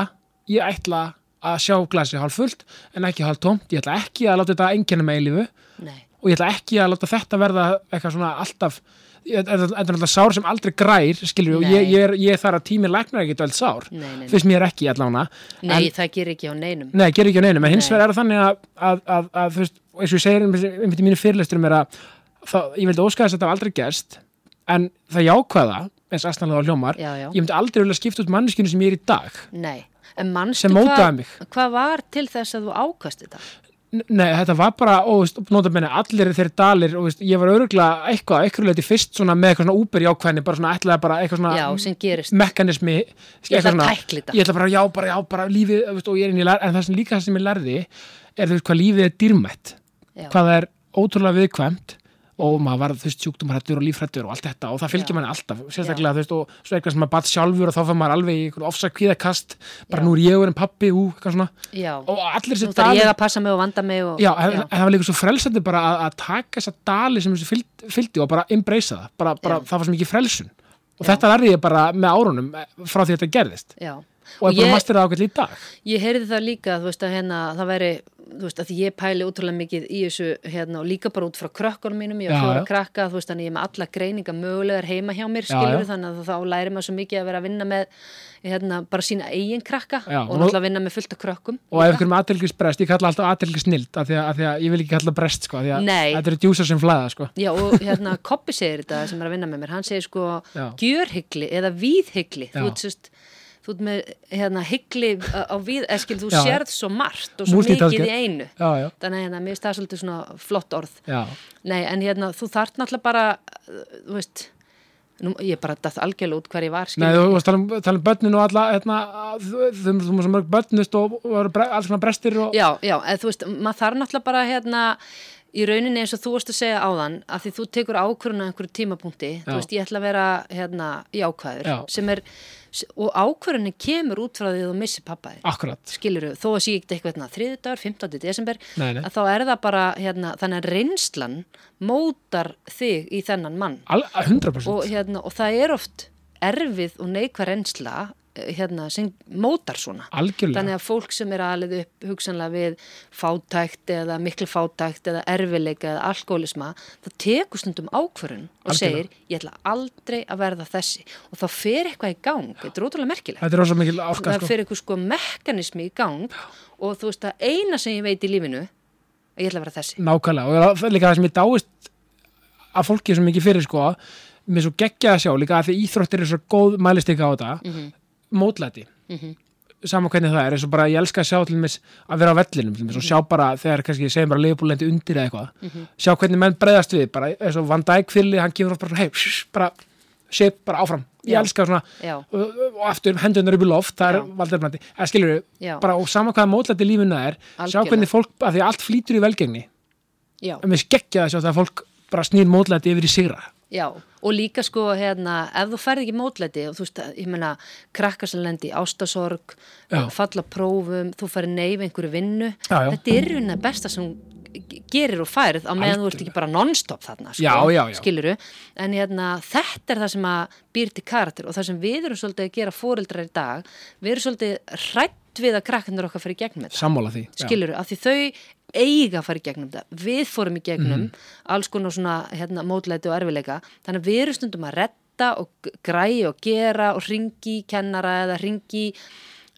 ég ætla að sjá glasi hálf fullt en ekki hálf tómt, ég ætla ekki að láta þetta engjana með eilífu. Nei, og ég ætla ekki að láta þetta verða eitthvað svona alltaf þetta er alltaf sár sem aldrei grær skilur, ég, ég, er, ég er þar að tími læknar ekki vel sár, nei, nei, nei. fyrst mér ekki allána, Nei, það gerir ekki á neinum. nei, ger ekki á neinum. En hins vegar er það þannig að, að, að, að veist, eins og ég segir einmitt í mínu fyrirlesturum er að það, ég vildi óska þess að þetta hafi aldrei gerst en það jákvæða, eins aðstæðanlega á hljómar Já, já, ég myndi aldrei vilja skipta út manneskinu sem ég er í dag. Nei. Sem mótaði mig. hvað var til þess að þú ákast þetta? Nei, þetta var bara, og veist, nota benni, allir þeir dalir, og veist, ég var öruglega eitthvað, eitthvað leiti fyrst svona með eitthvað svona úber jákvæðni, bara svona ætlaði bara eitthvað svona mekanismi, Ég ætla þetta. ég ætla bara, já, bara, já, bara lífið, veist, og ég er inn í lær, en það sem líka það sem ég lærði, er þú veist hvað lífið er dýrmætt, Já, hvað er ótrúlega viðkvæmt og maður var, þú veist, sjúkdómarættur og lífrættur og allt þetta og það fylgir manni alltaf, sérstaklega, þú veist, og svo eitthvað sem maður bat sjálfur og þá fann maður alveg í einhvern ofsa kvíðakast, bara Já. nú er ég og en pappi, ú, eitthvað svona, já. og allir Nú þessi þarf dalir- ég að passa mig og vanda mig og... Já, en, það var líka svo frelsandi bara að, að taka þessa dali sem þessu fylgdi, og bara embracea það, bara, bara það var svo mikið frelsun. Og þetta lærði ég bara með árunum eh, frá því þetta gerðist. Já. og er bara ég- masterað ákveðl í dag. Ég heyrði það líka, þú veist að hérna, það væri, þú veist að ég pæli útrúlega mikið í þessu hérna og líka bara út frá krökkunum mínum, ég Já, var fjóra já. krakka, þú veist þannig ég er með alla greininga mögulegar heima hjá mér, Já, skilur já. þannig að þá læri maður svo mikið að vera að vinna með hérna bara sína eigin krakka Já, og náttúrulega vinna með fullt af krökkum. og ef ykkur með aðtilgisbrest, ég kalla alltaf aðtilgisnild af því að, af því að ég vil ekki kalla brest sko, af því að þetta eru djúsar sem flæða sko. Já og hérna Koppi segir þetta sem er að vinna með mér, hann segir sko þú ert með hérna hyggli á við, eskil þú Já. sérð svo margt og svo mikið í einu já, já, þannig að hérna, mér finnst það svolítið svona flott orð Nei, en hérna, þú þart náttúrulega bara, þú veist, nú, ég bara datt algjörlega út hver ég var, Nei, skilur. þú tala um, tala um börnin og alla hérna, þú svo mörg börnust og, og alls svona brestir og Já, já, eða þú veist, maður þarf náttúrulega bara, hérna, í rauninni eins og þú varst að segja áðan, að því þú tekur ákvörðun á einhverju tímapunkti, þú veist, ég ætla að vera, hérna, jákvæður, Já. sem er, og ákvörðunni kemur út frá því að þú missir pappaði. akkurat, skilur þó að sé ekki eitthvað hérna, þriðdagur, 15. desember Nei, nei. að þá er það bara, hérna, þannig að reynslan mótar þig í þennan mann Al, 100% og, hérna, og það er oft erfið og neikvæð reynsla hérna, sem mótar svona. Algjörlega. Þannig að fólk sem er aðlið upp hugsanlega við fátækt eða miklu fátækt eða erfileika eða alkoholisma það tekur stundum ákvörun og Algjörlega. segir ég ætla aldrei að verða þessi. Og þá fer eitthvað í gang. Þetta er ótrúlega merkilegt. Er orka það sko. fer eitthvað sko mekanismi í gang og þú veist að eina sem ég veit í lífinu ég ætla að vera þessi. Nákvæmlega. Og það er líka það sem ég dáist að fólki sem ekki fyrir sko mér svo geggja að sjá líka að því íþróttir er svo góð mælistika á þetta. Mhm. Mótlæti Mhm. sama hvernig það er eins og bara ég elska að sjá til mér að vera á vellinum til mér og sjá bara þegar kannski ég segjum bara leifbúlendi undir eða eitthvað Mhm. sjá hvernig menn breyðast við bara eins og Van Dijk fylli hann kemur bara hei bara shape bara áfram ég Já. elska svona já, og, aftur hendunar upp í loft það er Já. valdefnandi eða skilur já, bara og sama hvaða mótlæti í lífinu það er sjá Algjörlega. hvernig fólk að því allt flýtur í velgengni já, og mér skeggja það að sjá fólk bara snýr mótlæti yfir í sigra já og líka sko hérna ef þú ferð ekki mótlæti og þú veist ég meina krakkar sem lendi ástasorg Já. falla prófum, þú ferð neyf einhverju vinnu, Já, já. þetta er raunin besta sem gerir og færð á meðan þú ert ekki bara non-stop þarna sko, Já, já, já. skiluru, en hérna þetta er það sem að býr til karakter og það sem við erum svolítið að gera fóreldrar í dag við erum svolítið hrætt við að krakkarnir okkar fyrir gegnum þetta sammála því já. skilur að því þau eiga að fara í gegnum þetta. Við fórum í gegnum Mhm. alls konar svona hérna, mótlæti og erfileika þannig að við erum stundum að retta og g- græja og gera og ringi kennara eða ringi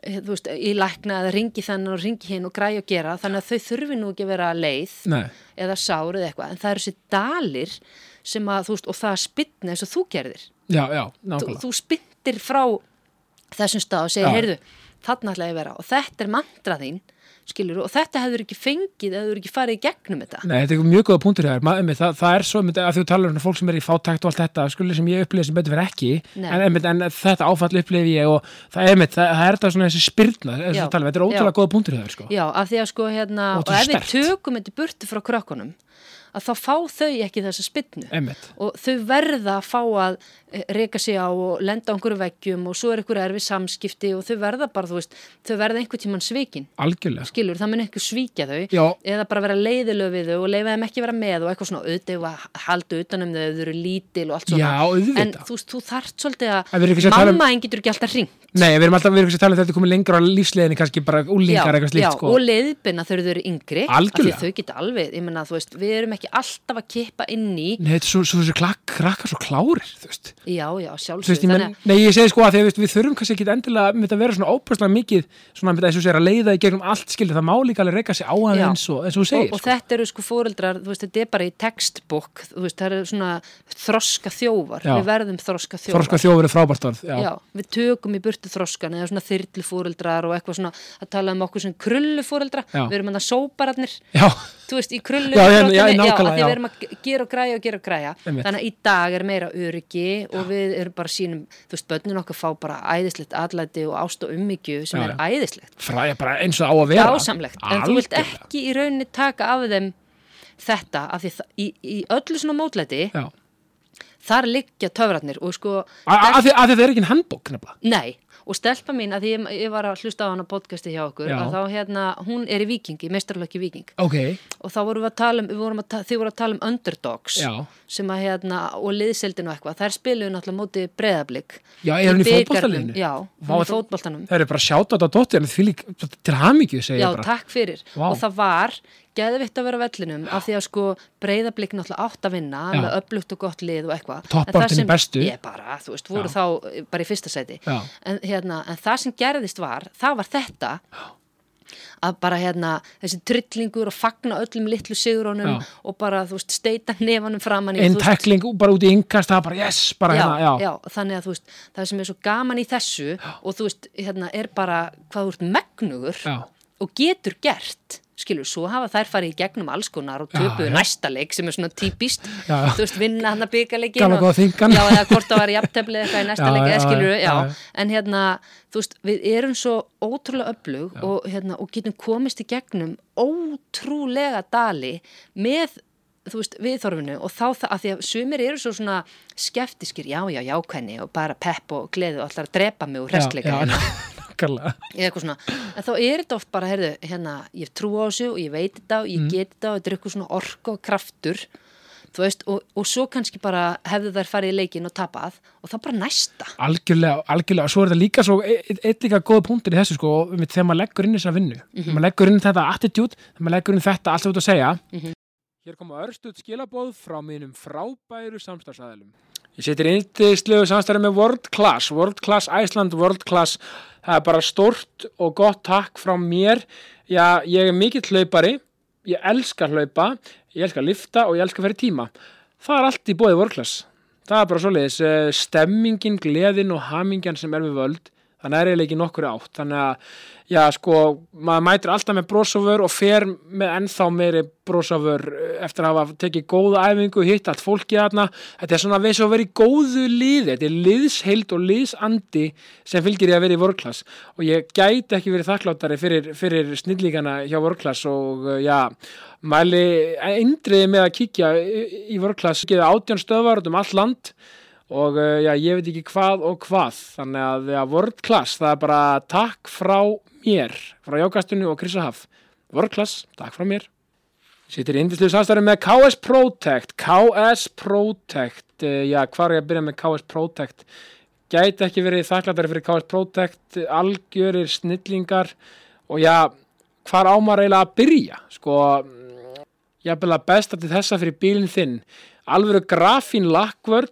eh, þú veist, í lækna eða ringi þennan og ringi hinn og græja og gera. Þannig að þau þurfi nú ekki að vera leið Nei, eða sár eða eitthvað. En það eru þessi dalir sem að þú veist og það spytna eins og þú gerðir. Já, já, þú, nákvæmlega. þú spyndir frá þessum stað og segir, heyrðu, þarna ætla ég að vera. Og þetta er mantra þín skilur, og þetta hefur ekki fengið ef þú ekki farið í gegnum þetta. Nei, þetta er mjög góða punktur hér, Ma, það, það er svo að þú talar um fólk sem er í fátækt og allt þetta, skulið sem ég upplifði sem betur fyrir ekki, en, einmitt, en þetta áfall upplifði ég og það einmitt, það, það er þetta svona þessi spyrna, Já. þetta er ótrúlega góða punktur hér, sko. Já, af því að sko hérna, og Ótrúlega ef við tökum þetta í burtu frá krökkunum að þá fá þau ekki þessa Einmitt, og þau verða að fá að eh, reka sig á og lenda á einhverju veggjum og svo er einhverju erfi samskipti og þau verða bara, þú veist, þau verða einhver tíman svikin algjörlega. skilur, það mun einhver svíkja þau Já. eða bara vera leiðilög við þau og leifa þeim ekki vera með og eitthvað svona auðvitað að halda utanum þau, þau eru lítil og allt svona Já, auðvitað. en þú veist, þú þarft svolítið ekki að um- mamma einn getur ekki alltaf ring Nei, við erum alltaf, við erum ekki að tala um þetta komið lengra á lífsleginni, kannski bara úlingar eitthvað slíkt, já, sko. og leiðbina þegar þau eru yngri af því þau geta alveg, ég menna, þú veist, við erum ekki alltaf að kippa inn í Nei, þetta er svo, svo þessi klak, krakkar svo klárir, þú veist. Já, já, Þú veist, sjálfsög ég menn, nei, ég segi sko að því við, við þurfum kannski ekki endilega með að vera svona óperslega mikið svona með þess að segja að leiða í gegnum allt skilur það má líka alveg reyka sig á hann eins og, eins og þú segir og, og sko. þetta eru sko fóreldrar, þú veist, þetta er bara í textbook, þú veist, það eru svona þroska þjófar, Já. við verðum þroska þjófar Þorska þjófur er frábært orð já. Já, við tökum í burtu þroskan eða svona þyrlu fóreldrar og eitthvað svona að tala um okkur sem krullu fóreldra við erum hann að sópararnir Já. Þú veist, í krullu Já, já, já, nákvæmlega, að já. við erum að ge- gera og græja og gera og græja. Einmitt. þannig að í dag er meira öryggi og við erum bara sínum, þú veist, börnin okkar fá bara æðislegt atlæti og ást og ummyggju sem er æðislegt. Fræja bara eins og á að vera. Dásamlegt, en þú vilt ekki í rauninni taka af þeim þetta, af því í, í öllu svona mótlæti þar liggja töfratnir og sko A- a- Af því af því að það er ekki handbók nefnilega. Nei, og stelpa mín, að ég, ég var að hlusta á hana podcasti hjá okkur, Já. að þá hérna, hún er í Viking, í meistarlöki Viking Ok, og þá vorum við að tala um, við að, ta- þið voru að tala um underdogs Já. sem að hérna, og liðseldin og eitthvað, þær spiluðu náttúrulega móti breðablík Já, er hún í fótboltaliðinu? Já, hún í þetta- fótboltanum það er bara sjátt á dóttir en því lík til hamingju segja Já, ég bara takk fyrir. Vá. Og það var geðvitt að vera vellinum af því að sko breyðablík náttúrulega átt að vinna Já. með öflugt og gott lið og eitthvað. Það sem- bestu. Ég bara, þú veist, voru Já. þá bara í fyrsta sæti. Já. En, hérna, en það sem gerðist var, það var þetta að bara hérna þessi tryllingur og fagna öllum litlu sigurunum Já. og bara, þú veist, steita nefanum framann Einn tekling bara út í yngast það er bara yes, bara já, hérna, já, já, þannig að þú veist það sem er svo gaman í þessu og þú veist, hérna er bara hvað ert megnugur. Og getur gert skilur, svo hafa þær farið í gegnum alls konar og töpuðu næsta leik sem er svona típist, Já, já. þú veist, vinna hann að byggaleikin Gamla góða þingan. já, eða hvort það var jafnteflið eitthvað í næsta Já, leik, eða skilur já, já, já. en hérna, þú veist, við erum svo ótrúlega öflug og, hérna, og getum komist í gegnum ótrúlega dali með þú veist, viðþorfinu og þá það að því að sumir eru svo svona skeftiskir, já, já, jákvæðni og bara pepp og gleði og allar að drepa mig og hrestleika já, hérna eða eitthvað svona, en þá er þetta oft bara heyrðu, hérna, ég trú á þessu og ég veit þetta og ég Mm. get þetta og þetta er eitthvað svona orka og kraftur þú veist, og, og svo kannski bara hefðu þær farið í leikin og tapað og þá bara næsta algjörlega, algjörlega, svo er þetta líka svo e- e- eitt líka góð punktur í þessu sko þegar maður leggur inn þessa vinnu Mhm. þegar maður leggur inn þetta attitude, þegar maður leggur inn þetta allt þú ert að segja Mhm. Hér koma örstuð skilabóð frá mínum frábæru samstagsæðilum Ég setir índislegu samstæði með World Class World Class Iceland, World Class. Það er bara stórt og gott takk frá mér. Já, ég er mikill hlaupari ég elska hlaupa ég elska lifta og ég elska fyrir tíma. Það er allt í bóði World Class. Það er bara svoleiðis, eh, stemmingin, gleðin og hamingjan sem er við völd þannig er eiginlega ekki nokkur átt. Þannig að, já, sko, maður mætir alltaf með brósofur og fer með ennþá meiri brósofur eftir að hafa tekið góða æfingu, hitt allt fólki þarna, þetta er svona við svo að í góðu liði, þetta er liðsheild og liðsandi sem fylgir ég að vera í vorklass og ég gæti ekki verið þakklátari fyrir, fyrir snillíkana hjá vorklass og uh, já, mæli eindriði með að kíkja í, vorklass, geða átján stöðvar um allt land og uh, já, ég veit ekki hvað og hvað. Þannig að já, World Class, það er bara takk frá mér frá Jókastunni og Krissa Haf. World Class, takk frá mér. Sýttir í indislu samstæður með KS Protect. KS Protect uh, já, hvað er ég að byrja með KS Protect? Gæti ekki verið þakklættari fyrir KS Protect algjörir snillingar. Og já, hvar ámar eiginlega að byrja? Sko ég er bara besta til þessa fyrir bílinn þinn. Alvöru grafín lakkvörn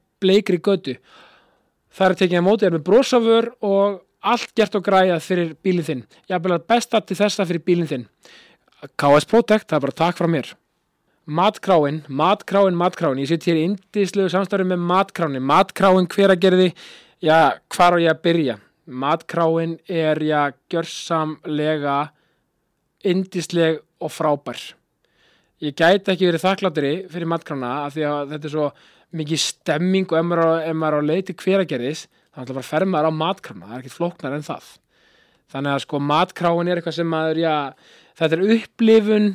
bleikri götu. Það er tekið að móti er með brosafur og allt gert og græjað fyrir bílinn þinn. Ég er bara besta til þessa fyrir bílinn þinn. KS Protect, það er bara takk frá mér. Matkráin, matkráin, matkráin. Ég sitt hér í indislegu samstarfi með matkráin matkráin hver að gerði já, hvar á ég að byrja? Matkráin er já, gjörsamlega indisleg og frábær. Ég gæti ekki verið þakklátri fyrir matkrána af því að þetta er svo mikið stemming og ef maður ef maður á leiti hver að gerðis þá ætla bara að fer maður á matkrána. Það er ekkert flóknar en það. Þannig að sko matkráin er eitthvað sem maður já, þetta er upplifun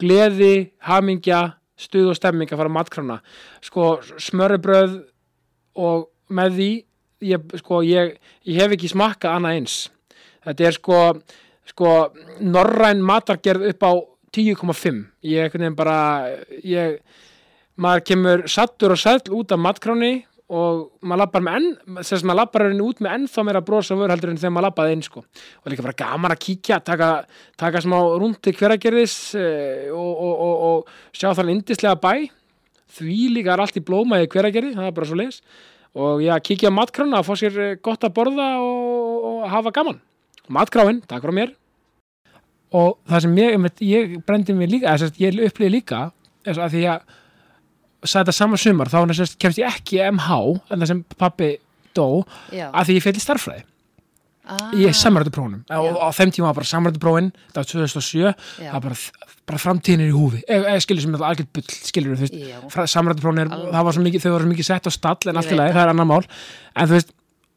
gleði, hamingja stuð og stemming að fara á matkrána. Sko smörrebröð og með því ég, sko, ég, ég hef ekki smakkað annað eins. Þetta er sko, sko norræn matargerð upp á 10,5 ég einhvern veginn bara ég, maður kemur sattur og sæll út af matkráni og maður lappar með enn þess að maður lappar henni út með ennþá meira brosa vör heldur en þegar maður lappaði inn sko. Og líka bara gaman að kíkja, taka, taka smá rúndi hveragerðis eh, og, og, og, og sjá þannig indislega bæ. Því líka er allt í blóma í hveragerði, það er bara svo leis og já, kíkja á matkrána að fá sér eh, gott að borða og, hafa gaman. Matkráin, takk frá mér. Og það sem ég, ég brendi mig líka, ég upplýði líka þess að því að sagði þetta sama sumar, þá næst, kemst ég ekki MH en það sem pappi dó já, að því ég fell í starffræði ah, í samrættuprónum og á þeim tíma var bara samrættuprófin það var 2007, Já. það var bara, bara framtíðin er í húfi, eða skilur sem er algjörð bull skilur þú veist, er Alveg. það var svo mikið, þau var svo mikið sett á stall en Ég allt í lagi, það. er annar mál. En þú veist,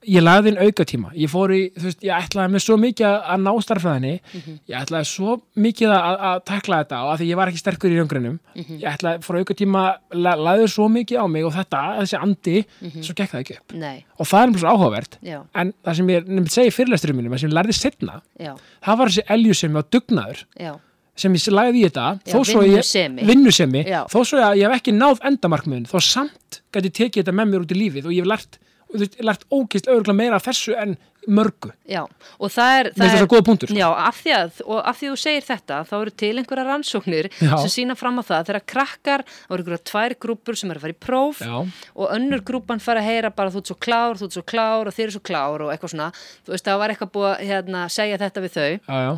ég lagði inn auka tíma ég fór í, þú veist, ég ætlaði með svo mikið að- ná starffræðinni, Mhm. ég ætlaði svo mikið að, að takla þetta og að því ég var ekki sterkur í röngrunum, Mhm. ég ætlaði fór auka tíma, la, lagði svo mikið á mig og þetta, þessi andi, Mhm. svo gekk það ekki upp. Nei, og það er mjög svo áhugavert já, en það sem ég nefndi segi fyrirlesturum mínum sem ég lærði setna, já, það var þessi eljusemi og dugnaður já. sem ég lagði í þetta Já, þó svo ég, vinnusemi. þó svo að ég hef ekki náð endamarkmiðin þó samt gæti tekið þetta með mér út í lífið og ég hef lært, og þú veist, lært ókist auðvitað meira af þessu en mörgu Já, og það er, það það góða punktur, sko. Já, af því að, og af því að þú segir þetta þá eru til einhverja rannsóknir Já. sem sína fram á það þegar krakkar þá eru einhverja tvær grúpur sem eru að fara í próf Já. og önnur grúpan fara að heyra bara þú ert svo klár, þú ert svo klár og þeir eru svo klár og eitthvað svona, þú veist það var eitthvað búið að hérna, segja þetta við þau já, já,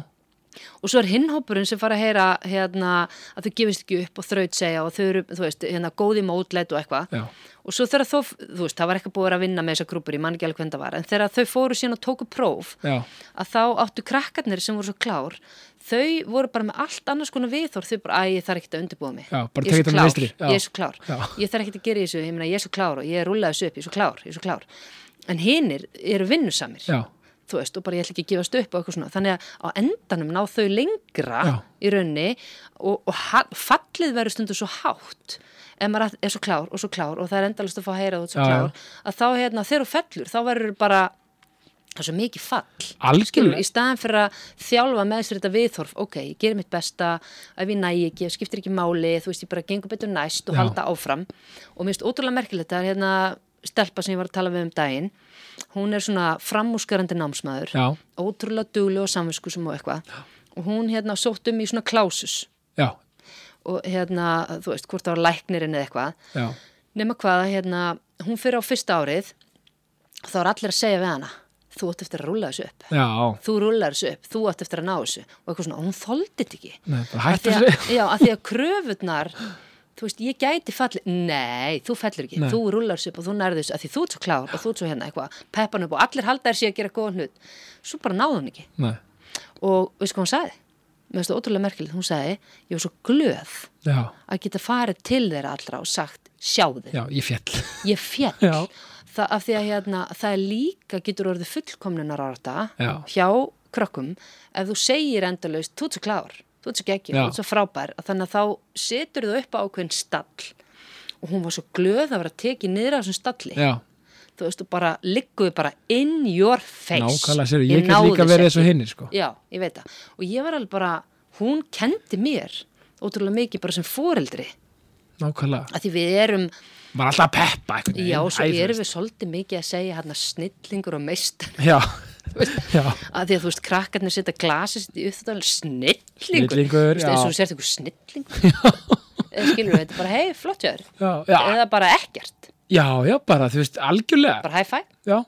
og svo er hinnhópurinn sem fara að heyra hérna, að þau gefist ekki upp og þraut segja og þau eru, þú veist, hérna, góði mótleitt og eitthvað. Og svo þegar þó, þú veist, það var eitthvað búið að vinna með þessar grúpur, ég man ekki alveg hvernig það var en þegar þau fóru síðan og tóku próf já, að þá áttu krakkarnir sem voru svo klár þau voru bara með allt annars konar viðþór þau bara, æ, ég þarf ekkert að undirbúa mig. Já, ég er svo klár, ég er svo klár. Já. ég þarf ekkert að gera í þessu, ég meina, ég er svo klár og ég er rúllað þessu upp, ég er svo klár, ég er svo klár. En hinnir eru vinnusamir. Já, þú veist, og bara ég ætla ekki að gefast upp og eitthvað svona, þannig að á endanum ná þau lengra Já. í raunni og, og fallið verður stundu svo hátt ef maður er svo klár og svo klár og það er endalist að fá að heyra að þú svo Já, klár að þá hérna, þegar þú fellur, þá verður bara það er svo mikið fall. Skilur, í staðan fyrir að þjálfa með sér þetta viðþorf ok, ég gerir mitt besta ef ég næ ekki, ef skiptir ekki máli þú veist, ég bara gengur betur næst og Já. halda áfram og mér finnst ótrúlega merkilegt er hérna stelpa sem ég var að tala við um daginn hún er svona framúskarandi námsmaður já, ótrúlega dugleg og samvinskusum og eitthvað. Og hún hérna sótt um í svona klásus. Já, og hérna, þú veist, hvort það var læknirinn eða eitthvað. Nema hvað, hérna, hún fyrir á fyrsta árið og þá er allir að segja við hana þú átt eftir að rúlla þessu upp. Já, þú rúllar þessu upp, þú átt eftir að ná þessu. Og eitthvað svona, og hún þoldi þetta ekki. Nei, að, þessu. já, að því að kröfurnar þú veist, ég gæti falli nei, þú fellur ekki, Nei. þú rúllar þessu upp og þú nærði þessu, að því þú ert svo klár og þú ert svo hérna eitthvað, peppan upp og allir halda þér sér að gera góðan hlut, svo bara náði hún ekki. Nei, og veist hvað hún sagði? Mér finnst það ótrúlega merkilegt, hún sagði ég var svo glöð já, að geta farið til þeirra allra og sagt sjáðu, já, ég fjall ég fjall Já. það af því að hérna, það er líka getur orðið fullkomnunar ára Já. hjá krökkum ef þú segir endalaust, þú ert svo klár þú ert svo Já. þú ert svo frábær að þannig að þá setur þú upp á ákveðin stall og hún var svo glöð að vera tekið niður á þessum stalli Já, þú veist, þú bara ligguðu bara in your face nákvæmlega sér, ég get náði líka þessu verið og hinnir sko. Já, ég veit það. Og ég var alveg bara, hún kendi mér ótrúlega mikið bara sem foreldri. Nákvæmlega, Að því við erum, var alltaf peppa veginn. já, svo erum við svolítið mikið að segja hérna snillingur og meist. Já, þú veist, Já, að því að þú veist, krakkarnir setja glasi snillingur. Eins og þú sért einhver snillingur. Eða skilur við, þetta er bara, hei, flott já, já, eða bara ekkert, já, já, bara, þú veist, algjörlega, bara high five.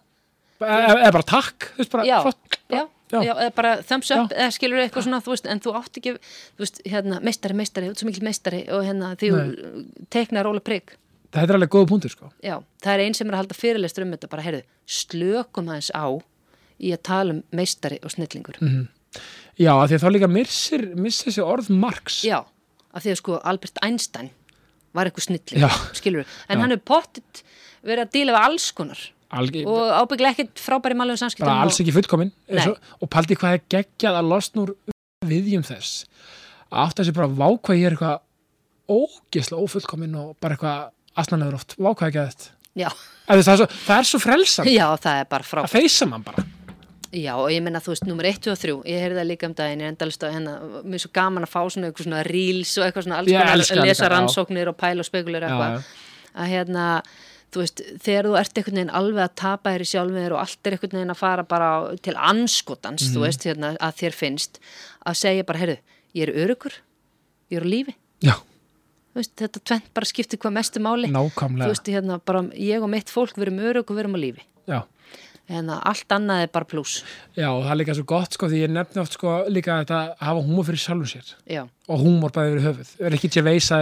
Eða bara takk, þú veist, bara flott, já, Já. já. eða bara thumbs up eða skilur eitthvað svona, þú veist, en þú átt ekki þú veist, hérna, meistari, meistari, þú ert svo mikil meistari og hérna, því þú teiknar róla prigg. Þetta er alveg góða punktur, sko. Já, það er einn sem er að halda fyrirlestur um þetta bara, heyrðu, slökum aðeins á í að tala um meistari og snillingur. Mhm. Já, af því að þá líka missir, þessi orð Marx. Já, af því að sko Albert Einstein var eitthvað snilling skilur en Já. hann hefur pottit verið að díla við alls konar Algi, og ábygglega ekkert frábæri málum samskiptum bara alls og, ekki fullkomin Nei. og, og paldi hvað er geggjað að losna úr viðjum þess? Átt að sé bara vákvað ég er eitthvað ógislega ófullkomin og bara eitthvað asnalegur oft, vákvað ekki að þetta já, það er svo, það svo frelsan já, það er bara frá að feysa mann bara Já, og ég menna, þú veist, nummer 1, 2 og 3 ég heyrði það líka um daginn, ég endalist að hérna mér er svo gaman að fá svona eitthvað svona reels og eitthvað svona alls konar að lesa rannsóknir og pæla og spekulir eitthvað. að hérna, þú veist, þegar þú ert einhvern veginn alveg að tapa þér í sjálfur og allt er einhvern veginn að fara bara á- til anskotans, Mhm. þú veist, hérna, að þér finnst að segja bara, heyrðu, ég er örugur ég er á lífi, já, þú veist, þetta tvent bara skiptir hvað mestu máli, þú nákvæmlega veist, hérna, bara ég og mitt fólk verum örug og verum á lífi. Já. Hérna, allt annað er bara pluss já, það er líka svo gott sko því ég nefni oft sko líka þetta að hafa húmor fyrir sjálfum sér. Já, og húmor bæði fyrir höfuð. Er ekki til að veisa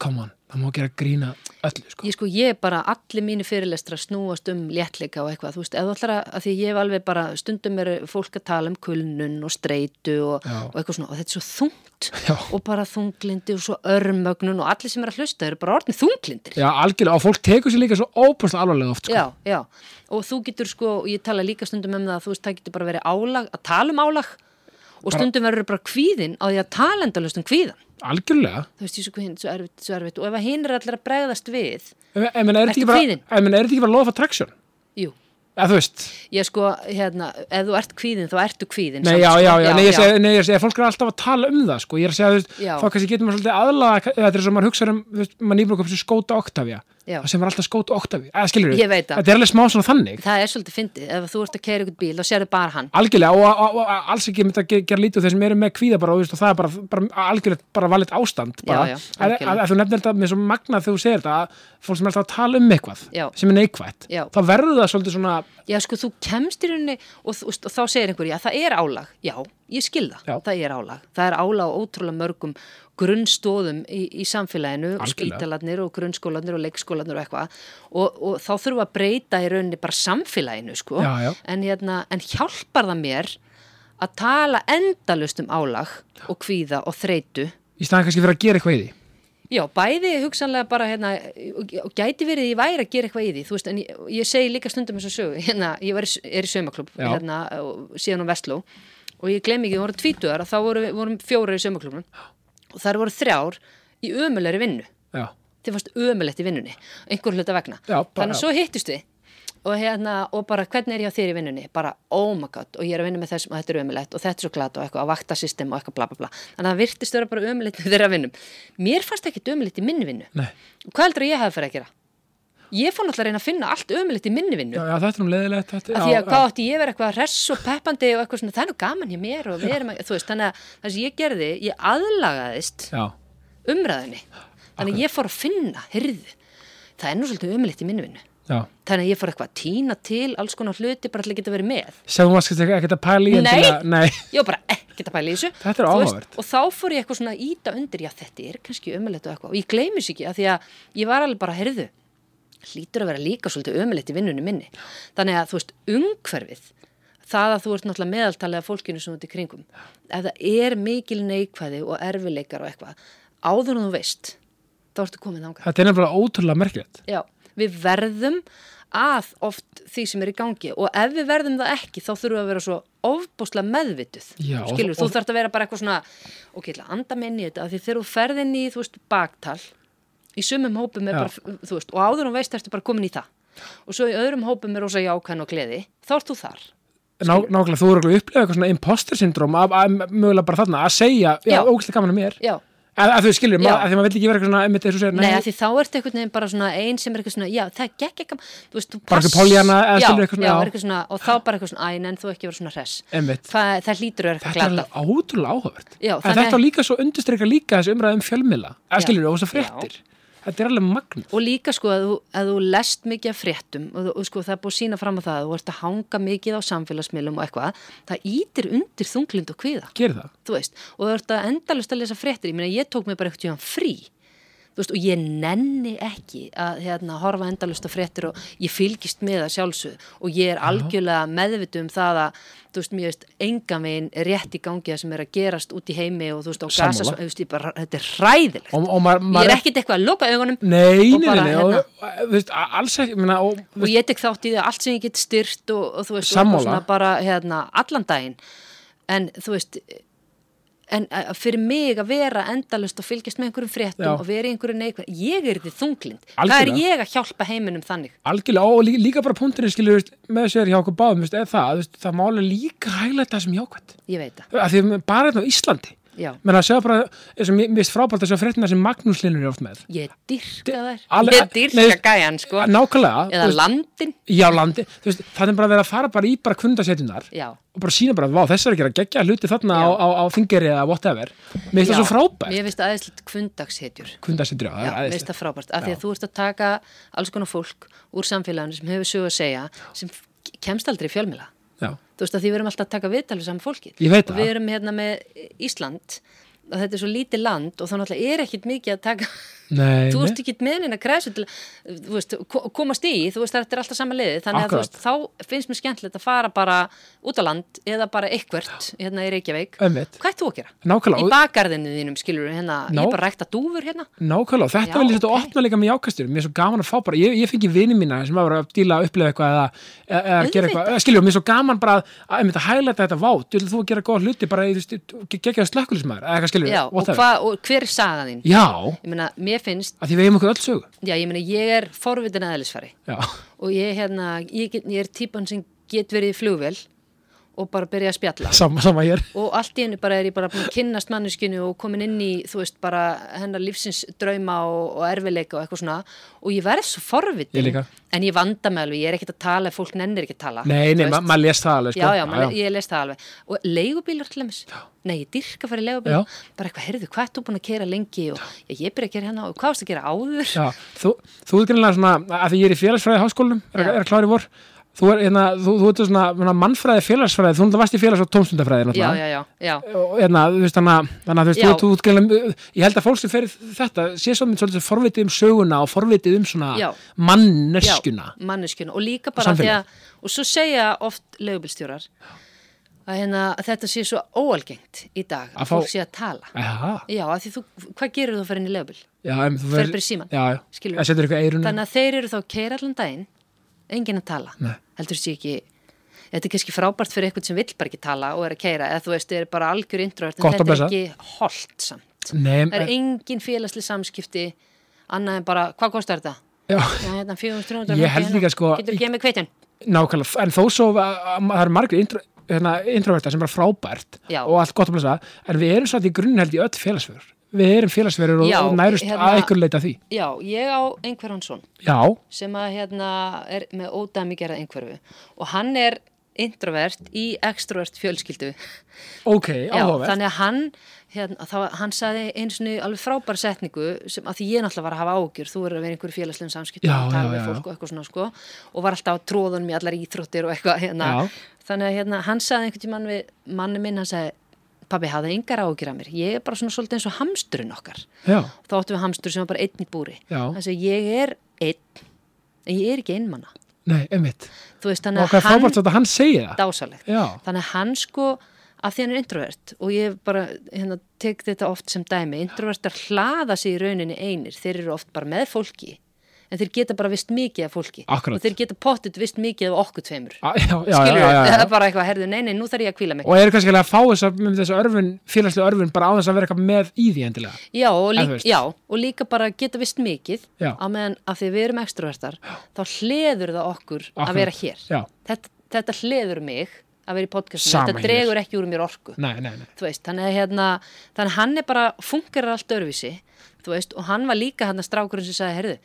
come on, það má gera grína öllu sko Ég sko, ég bara, allir mínu fyrirlestra snúast um léttleika og eitthvað, þú veist, eða ætlar að, því ég hef alveg bara, stundum er fólk að tala um kulnun og streitu og, og eitthvað svona, og þetta er svo þungt Já. og bara þunglindi og svo örmögnun og allir sem er að hlusta eru bara orðin þunglindir. já, algjörlega, og fólk tekur sér líka svo óbúrslega alvarlega oft sko. Já, já, og þú getur sko, og ég tala líka stundum um það að þú veist, það getur bara verið álag, að tala um álag og stundum verður bara kvíðin á því að tala endalust um kvíðan. algjörlega Þú veist, ég svo kvíðin, svo erfitt, svo erfitt, og ef að hinn er allir að bregðast við, er kvíðinn? ég meina, er þetta ekki bara law of attraction? jú, Eða þú veist, Ég sko, hérna, ef þú ert kvíðin, þá ertu kvíðin. nei, samt, já, sko. já, já, nei, ég segi, nei, ég segi, fólk er alltaf að tala um það, sko, ég er að segja, þú veist, Já. þá kannski getur maður svolítið aðlaga, þetta er svo maður hugsa um, þú veist, maður að koma sér skóta Octavia, Já. það sem var alltaf skóta Octavia, eða skilur það. þetta er alveg smá svona þannig, Það er svolítið fyndið, ef þú ert að keira ykkur bíl, þá sérðu bara hann. algjörlega, og, og, og, og alls ekki myndi að ge- gera lítið úr þeir sem eru með kvíða bara, og, þú það er bara, bara algjörlega bara valið ástand, bara, Já, já, að, að, að, þú nefnir þetta með svo magnað þegar þú segir þetta, að fólk sem er alltaf að tala um eitthvað, Já. sem er neikvætt, Já. þá verður það svolítið svona, Já, sko, þú kemst í rauninni og, veist, og þá segir einhver, já, það er álag. Já, ég skil það, er álag. Það er álag á ótrúlega mörgum grunnstóðum í, í samfélaginu, Algjörlega. spítalarnir og grunnskólanir og leikskólanir og eitthvað. Og, og þá þurfum við að breyta í rauninni bara samfélaginu, sko. Já, já. En, hérna, en hjálpar það mér að tala endalust um álag og kvíða og þreitu í staðan kannski fyrir að gera eitthvað í því. Já, bæði hugsanlega bara hérna, og gæti verið að ég væri að gera eitthvað í því þú veist, en ég, ég segi líka stundum eins og sögu hérna, ég var, er í saumaklub Já. hérna, síðan á Vestló og ég glem ekki, það voru tvítuðar þá voru, vorum fjórar í saumaklubnum og þar voru þrjár í ömulegri vinnu. Já, þið fannst ömulegt í vinnunni einhver hluta vegna, Já, bara- þannig að svo hittust við og hérna, og bara hvernig er ég á þér í vinnunni? Bara, oh my god, og ég er að vinna með þessum og þetta er ömulegt og þetta er svo glata og eitthvað að vakta system og eitthvað bla bla bla, þannig að það virtist vera bara ömulegt með þeirra vinnum, mér fannst ekki ömulegt í minni vinnu, nei, hvað heldur að ég hafi fyrir að gera? Ég fór náttúrulega að reyna að finna allt ömulegt í minni vinnu. Já, já, þetta er nú leðilegt, þetta, að því að hvað átti ég vera eitthvað hress og peppandi og eitthvað svona, það er nú gaman hjá mér og við erum að, þú veist, þannig að það sem ég gerði, ég aðlagaðist já, umræðinni þannig að ég fór að finna, heyrðu það er nú svolítið umlitt í minni vinnu já. þannig að ég fór eitthvað að týna til alls konar hluti bara til að geta verið með Segum maður skilst ekki að pæla í Nei. endilega- nei, ég var bara ekkert að pæla í þessu Þetta er áhugavert. og þá fór ég eitthvað svona að íta undir já þetta er kannski umlitt og eitthvað og ég gleymis ekki að því að ég var alveg bara, heyrðu hlýtur að vera líka svolítið umlitt í vinnunni minni þannig að þú veist, umhverfið það að þú ert náttúrulega meðaltalið af fólkinu sem þú ert í kringum ef það er mikil neikvæði og erfileikar og eitthvað áður en þú veist þá ertu komið þangað þetta er nefnilega ótrúlega merkilegt. Já, við verðum að oft því sem er í gangi og ef við verðum það ekki þá þurfum við að vera svo ofbúslega meðvituð Já, skilur, þú þarft að vera bara eitthvað svona ok, ég ætla að anda minni í þetta því þegar þú ferð inn í, þú veist, baktal í sumum hópum er Já. bara, þú veist og áður og veist ertu bara komin í það. Og svo í öðrum hópum er rosa jákvæðan og gleði þá ert þú þar Ná, nákvæmlega, þú eru að upplega eitthvað svona imposter syndrom að, mögulega bara þarna að segja, Já. ógæslega gaman að mér. Já, að, að þú skilur, að því maður vill ekki vera eitthvað svona einmitt eins og segir, Nei, af því þá ertu einhvern veginn bara svona ein sem er eitthvað svona, já, það gekk ekki þú veist, þú Bara eitthvað Pollyanna eða skilur eitthvað svona, já, já. eitthvað svona, og þá bara eitthvað svona, æ, en þú ekki vera svona einmitt. Það, það vera eitthvað Þetta er glata ótrúlega áhugavert. En þetta líka svo undirstreika líka þessi umræðum fjölmila Já. skilur og þess Þetta er alveg magn og líka sko að þú, að þú lest mikið af fréttum og, og sko það er búið að sína fram á það að þú ert að hanga mikið á samfélagsmiðlum og eitthvað, það ítir undir þunglind og kviða, Gerir það? þú veist og þú ert að endalust að lesa fréttir, ég meina ég tók mig bara eitthvað frí veist, og ég nenni ekki að hérna, horfa endalust á fréttir og ég fylgist með það sjálfsög og ég er algjörlega meðvitu um það að þú veist, mér veist, engan veginn rétt í gangi það sem er að gerast út í heimi og þú veist, á gasa, þú veist, ég bara, þetta er hræðilegt. Og, og maður, ég maður er ekkit eitthvað að loka augunum Nei, nei, nei, hérna- og, þú veist, alls ekki minna, og, og ég tek þátt í það allt sem ég get styrt og, og þú veist, bara hérna, allan daginn. En þú veist en að- fyrir mig að vera endalust og fylgjast með einhverjum fréttum Já. og vera í einhverju neikvæð, ég er þetta þunglind hvað er Algjörlega. ég að hjálpa heiminum þannig algjörlega, og líka, líka bara punkturinn skilur með sér hjá okkur báðum, það veist, það máli líka hægla þetta sem jákvæmt ég veit það, að því að bara hérna á Íslandi menn að segja bara, eins og mér finnst frábært að segja fréttina sem Magnús Linur er oft með. Ég dyrka þær. ég dyrka gæjan sko. nákvæmlega, eða veist, landin, já landi þú veist, það er bara að vera að fara bara í bara kundasetjunar og bara sína bara, vá, þess er að gera geggja hluti þarna Já. á, á, á fingeri eða whatever. Mér finnst það svo frábært. Mér finnst aðeinslega kvundagshetjur kundasetjur, já, það Já, mér finnst það frábært, af því að þú ert að taka alls konar fólk úr samfélaginu sem hefur sögu já, Þú veist að því við erum alltaf að taka viðtalið saman fólki. Ég veit það. við erum hérna með Ísland og þetta er svo lítið land og þá náttúrulega er ekkit mikið að taka nei, þú nei. ert ekki með neina græsu til veist, ko- komast í, þú veist þetta er alltaf sama liði þannig að Akkurat. veist, þá finnst mér skemmtilegt að fara bara út á land eða bara eitthvert hérna í Reykjavík Einmitt. hvað ert þú að gera? nákvæmlega, Í bakgarðinu þínum skilur hérna, Nó. ég er bara að rækta dúfur hérna nákvæmlega þetta Já, vil ég þetta ok. opna líka með jákastur mér er svo gaman að fá bara, ég, ég fengi vini mína sem var að díla að upplefa eitthvað eða, eða, gera eitthvað, eða skiljum, mér er svo gaman bara að, að, að hælæta þetta vá, þú að gera góða hluti bara veist, gegja slökkulismæður mér finnst, að því við eigum okkur öll sögu. Já, ég meina, ég er forvitin aðeinsfari já, og ég, hérna, ég, get, ég er típan sem get verið í flugvél og bara byrja að spjalla. Sama, sama og allt í hennu bara er ég bara búin að kynnast manneskinu og komin inn í, þú veist, bara hennar lífsins drauma og, og erfileika og eitthvað svona. Og ég verð svo Ég forvitin líka. en ég vanda mig alveg, ég er ekkert að tala fólk nennir ekki að tala nei, nei, þú ma veist. maður les það alveg sko. Já, já, man, ég les það alveg. Og leigubílar til dæmis, nei, ég dyrka að fara í leigubíl Já. bara eitthvað, heyrðu, hvað ert þú búin að kera lengi? Og já, ég byrja að gera hérna og hvað varst að gera áður? Já, þú, þú er greinlega svona, að því ég er í félagsfræði háskólanum, er, Já. er að klára í vor þú er, hérna, þú, þú ert svona mannfræði félagsfræði, þú varst í félags- og tómstundafræði já, já, já, já, og hérna, þú veist, að þannig að þú veist, þú, greinlega, ég held að fólk sem fer þetta, sé svo mynd svolítið forvitið um söguna og forvitið um svona Já. manneskjuna já manneskjuna og líka bara því samfélag. að, og svo segja oft leigubílstjórar að, hérna, að þetta sé svo óalgengt í dag Að að fá- fólk sé að tala Já, já, að því þú, hvað gerir þú að fara inn í leigubíl já, em, þú Fer bara í símann. Já, já, Skilurðu? það setur eitthvað eirun þannig að þeir eru þá keira allan daginn enginn að tala Nei. Heldur sé ekki þetta er kannski frábært fyrir eitthvað sem vill bara ekki tala og er að keira, eða þú veist, er bara algjör introvert, en að þetta er ekki holdt samt Nei, það er engin félagsli samskipti annað en bara, hvað kostar þetta? já, Já, hérna, 400 Ég held líka, sko, Getur gefið mig kveitin? nákvæmlega, en þó svo að, að, það eru margir intro, hérna, introverta sem er frábært Já. og allt gott að blessa, en við erum svo í grunn held í öll félagsverður við erum félagsverður og, og nærust hérna- að einhver leita því. Já, ég á einhverjum svon sem að hérna er með ódæmi gerað einhverfu og hann er introvert í extrovert fjölskyldu. Ok, áhugavert. þannig að hann hérna, þá, hann saði eins og alveg frábær setningu sem að því ég náttúrulega var að hafa ágjur þú er að vera einhverju félagslegum samskiptum og tala já, fólk og eitthvað svona sko og var alltaf á tróðunum í allar íþróttir og eitthvað hérna. Þannig að hérna, hann saði einhvern tímann við manni minn, hann sagði pabbi hafði engar ágjur af mér, ég er bara svona svolítið eins og hamsturinn okkar. Já, þá áttum við hamstur sem var bara einn í búri. Hann segi ég er einn en ég er ekki einmanna nei, einmitt. Veist og þannig hvað að frábært að hann segja dásalegt þannig að hann sko af því hann er introvert og ég bara hérna, tek þetta oft sem dæmi introvertar hlaða sig í rauninni einir. Þeir eru oft bara með fólki en þeir geta bara vist mikið af fólki. Akkurat. og þeir geta pottit vist mikið af okkur tveimur. A, já, já, já, skilur já, það er bara eitthvað, herðu, nei, nei, nú þarf ég að kvíla mig. Og eru kannski að fá þessa, með þessa örfun, félagslega örfun bara á þess að vera eitthvað með í því endilega? Já og, lík, og líka bara geta vist mikið á meðan að því við erum extrovertar þá hleður það okkur Akkurat. að vera hér. Þetta, þetta hleður mig að vera í podcastinu, þetta dregur ekki úr mér orku. Nei, nei, nei. Þú veist, þannig að hérna þannig að hann er bara, fungerar allt þú veist, og hann var líka hann að strákurinn sem sagði, heyrðu,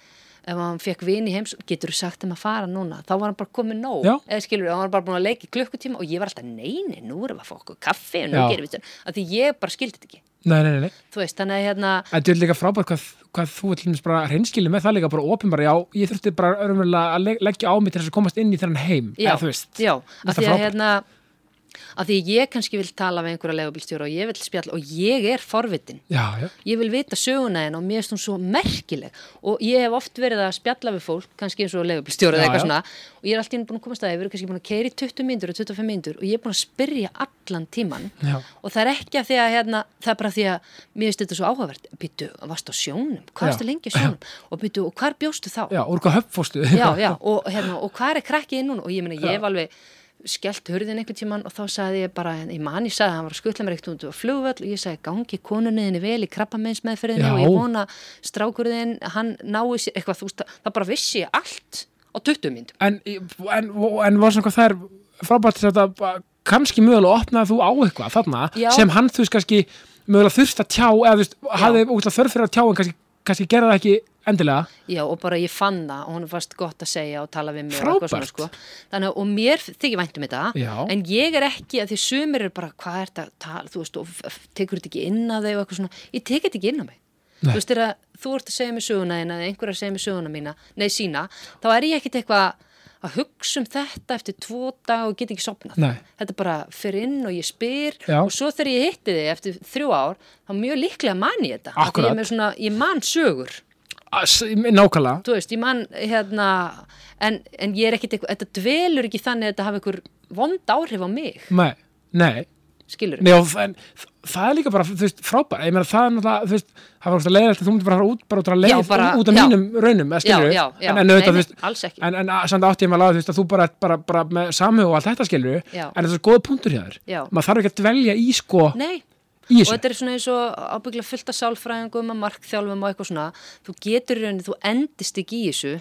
ef hann fekk vin í heims, getur þú sagt þeim að fara núna? Þá var hann bara komið nóg, eða skilur hann var bara búin að leika í klukkutíma og ég var alltaf neini, nú erum við að fá okkur kaffi og nú Já. gerum við þetta, af því ég bara skildi þetta ekki. Nei, nei, nei, nei. þú veist, þannig að hérna Þetta er líka frábært hvað, hvað þú er bara reynskili með það líka bara opinbara, já, ég þurfti bara örmulega að leg- leggja á mig til þess að komast inn í þennan heim, já, eða þú veist. já, af því að hérna af því að ég kannski vil tala við einhverja legubilstjóra og ég vil spjalla og ég er forvitin. Já, já, ég vil vita söguna henn og mér finnst hún svo merkileg. Og ég hef oft verið að spjalla við fólk, kannski eins og legubilstjóra Já, eða eitthvað svona og ég er alltaf búin að komast að ég verið kannski búin að keira í 20 myndur og 25 myndur og ég er búin að spyrja allan tíman Já. og það er ekki að því að hérna, það er bara því að mér finnst þetta svo áhugavert. Býtu, varst á sjónum, hvað Já. varstu lengi sjónum? Og býtu, og hvar bjóstu þá? Og, hérna, og hvað er krakkið núna? Og ég meina, ég skellt hurðin einhvern tíman og þá sagði ég bara ég man, ég sagði að hann var að skutla mér eitt út á flugvöll og ég sagði gangi konunniðinni vel í krabbameinsmeðferðinni Já. og ég vona strákurðin, hann nái sér eitthvað, þú veist, það bara vissi ég allt á 20 myndum. En, en, en var svona hvað það er frábært þetta kannski mögulega opnaði þú á eitthvað þarna Já. sem hann þú veist kannski mögulega þurft að tjá eða þú veist, hafði þörf fyrir að tjá en kannski, kannski gera það ekki endilega Já, og bara ég fann það og hún fannst gott að segja og tala við mig og Frábært. eitthvað svona, sko. Þannig að, og mér þykir vænt um þetta, Já. en ég er ekki að því sumir er bara, hvað er þetta að tala, þú veist, og tekur þetta ekki inn á þig og eitthvað svona, ég tek þetta ekki inn á mig. Nei. Þú veist, þegar þú ert að segja mér söguna þína eða einhver að segja mér söguna mína, nei sína, þá er ég ekkit eitthvað að hugsa um þetta eftir tvo dag og get ekki sopnað. Nei. Þetta bara fyrir inn og ég spyr Já. og svo þegar ég hitti þig eftir þrjú ár, þá mjög líklega man ég þetta. Akkúrat. Ég, svona, ég man sögur As- nákvæmlega þú veist, ég man hérna en, en ég er ekkit eitthvað, þetta dvelur ekki þannig að þetta hafi einhver vond áhrif á mig, nei, nei, skilur nei og, en, það er líka bara þú veist, frábært, ég meina það er náttúrulega þú veist, það var alltaf leiðilegt að þú myndir bara fara út bara út á leið, Já, bara- út af mínum raunum eða Já, skilur já, já, en, en auðvitað, þú veist, en, en að- samt átti ég maður að þú veist að þú bara, bara, bara með samhug og allt þetta skilur en þetta er góða punktur hjá þér. Maður þarf ekki að dvelja í sko Nei, í og þessu. þetta er svona eins og ábyggla fullt af sálfræðingum og markþjálfum og eitthvað svona. Þú getur í rauninni, þú endist ekki í þessu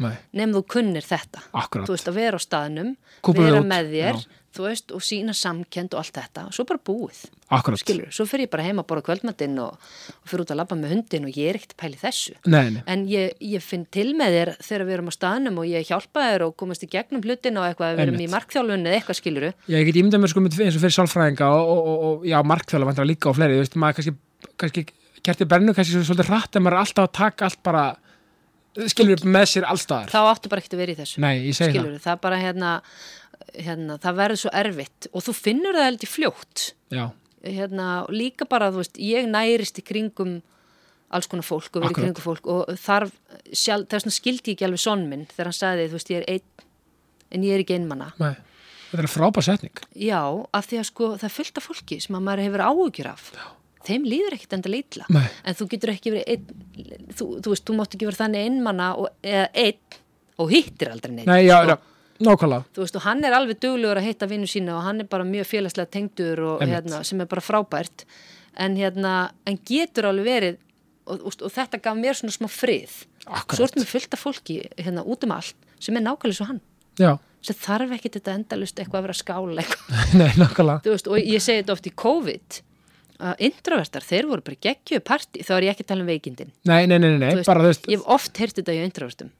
nefn þú kunnir þetta. Akkúrat. þú veist að vera á staðnum Kúpla þig vera með þér, já. Þú veist og sína samkend og allt þetta, svo bara búið akkurat skilur, svo fer ég bara heim að bora kvöldmattinn og, og fyrir út að labba með hundin og ég er ekkert pæli þessu Nei, nei, En ég, ég finn til með þér þegar við erum á staðnum og ég hjálpa þér og komast í gegnum hlutin og eitthvað, við erum í markþjálfun eða eitthvað skiluru. ég get ímyndað mér sko með, eins og fyrir sálfræðinga og, og, og, og já, markþjóla vantar líka og fleiri, þú veist, maður kannski, kannski kerti bernu kannski svo- svolítið hratt en maður er alltaf að taka allt bara skilur með sér allstaðar Þá áttu bara ekkert að vera í þessu. Nei, skiluru, það. er bara hérna, hérna, það verður svo erfitt og þú finnur það held í fljótt. Hérna, líka bara, þú veist, ég nærist í kringum alls konar fólk og verið í kringum fólk og þarf, sjálf, það er svona skildi ég ekki alveg sonn minn þegar hann sagði, þú veist, ég er einn, en ég er ekki einmanna. nei, þetta er frábær setning Já, af því að sko það er fullt af fólki sem að maður hefur áhugjur af Já. þeim líður ekkit enda Nei. en þú getur ekki verið einn þú, þú veist, þú mátt ekki vera þannig einmanna og, eða einn og hittir aldrei neitt Nei, já, sko. já, nákvæmlega. Þú veist, og hann er alveg duglegur að hitta vinnu sína og hann er bara mjög félagslega tengdur og hérna, sem er bara frábært. En hérna, en getur alveg verið og, og, og þetta gaf mér svona smá frið. Akkurat. svo ertu með fullt af fólki hérna út um allt sem er nákvæmlega svo hann. Já, sem þarf ekki þetta endalust eitthvað að vera skála eitthvað. Nei, nákvæmlega. Þú veist, og ég segi þetta oft í COVID að introvertar, þeir voru bara geggjöðu partí, þá er ég ekki að tala um veikindin. Nei, nei, nei, veist, bara veist ég hef oft heyrt þetta í introvertum.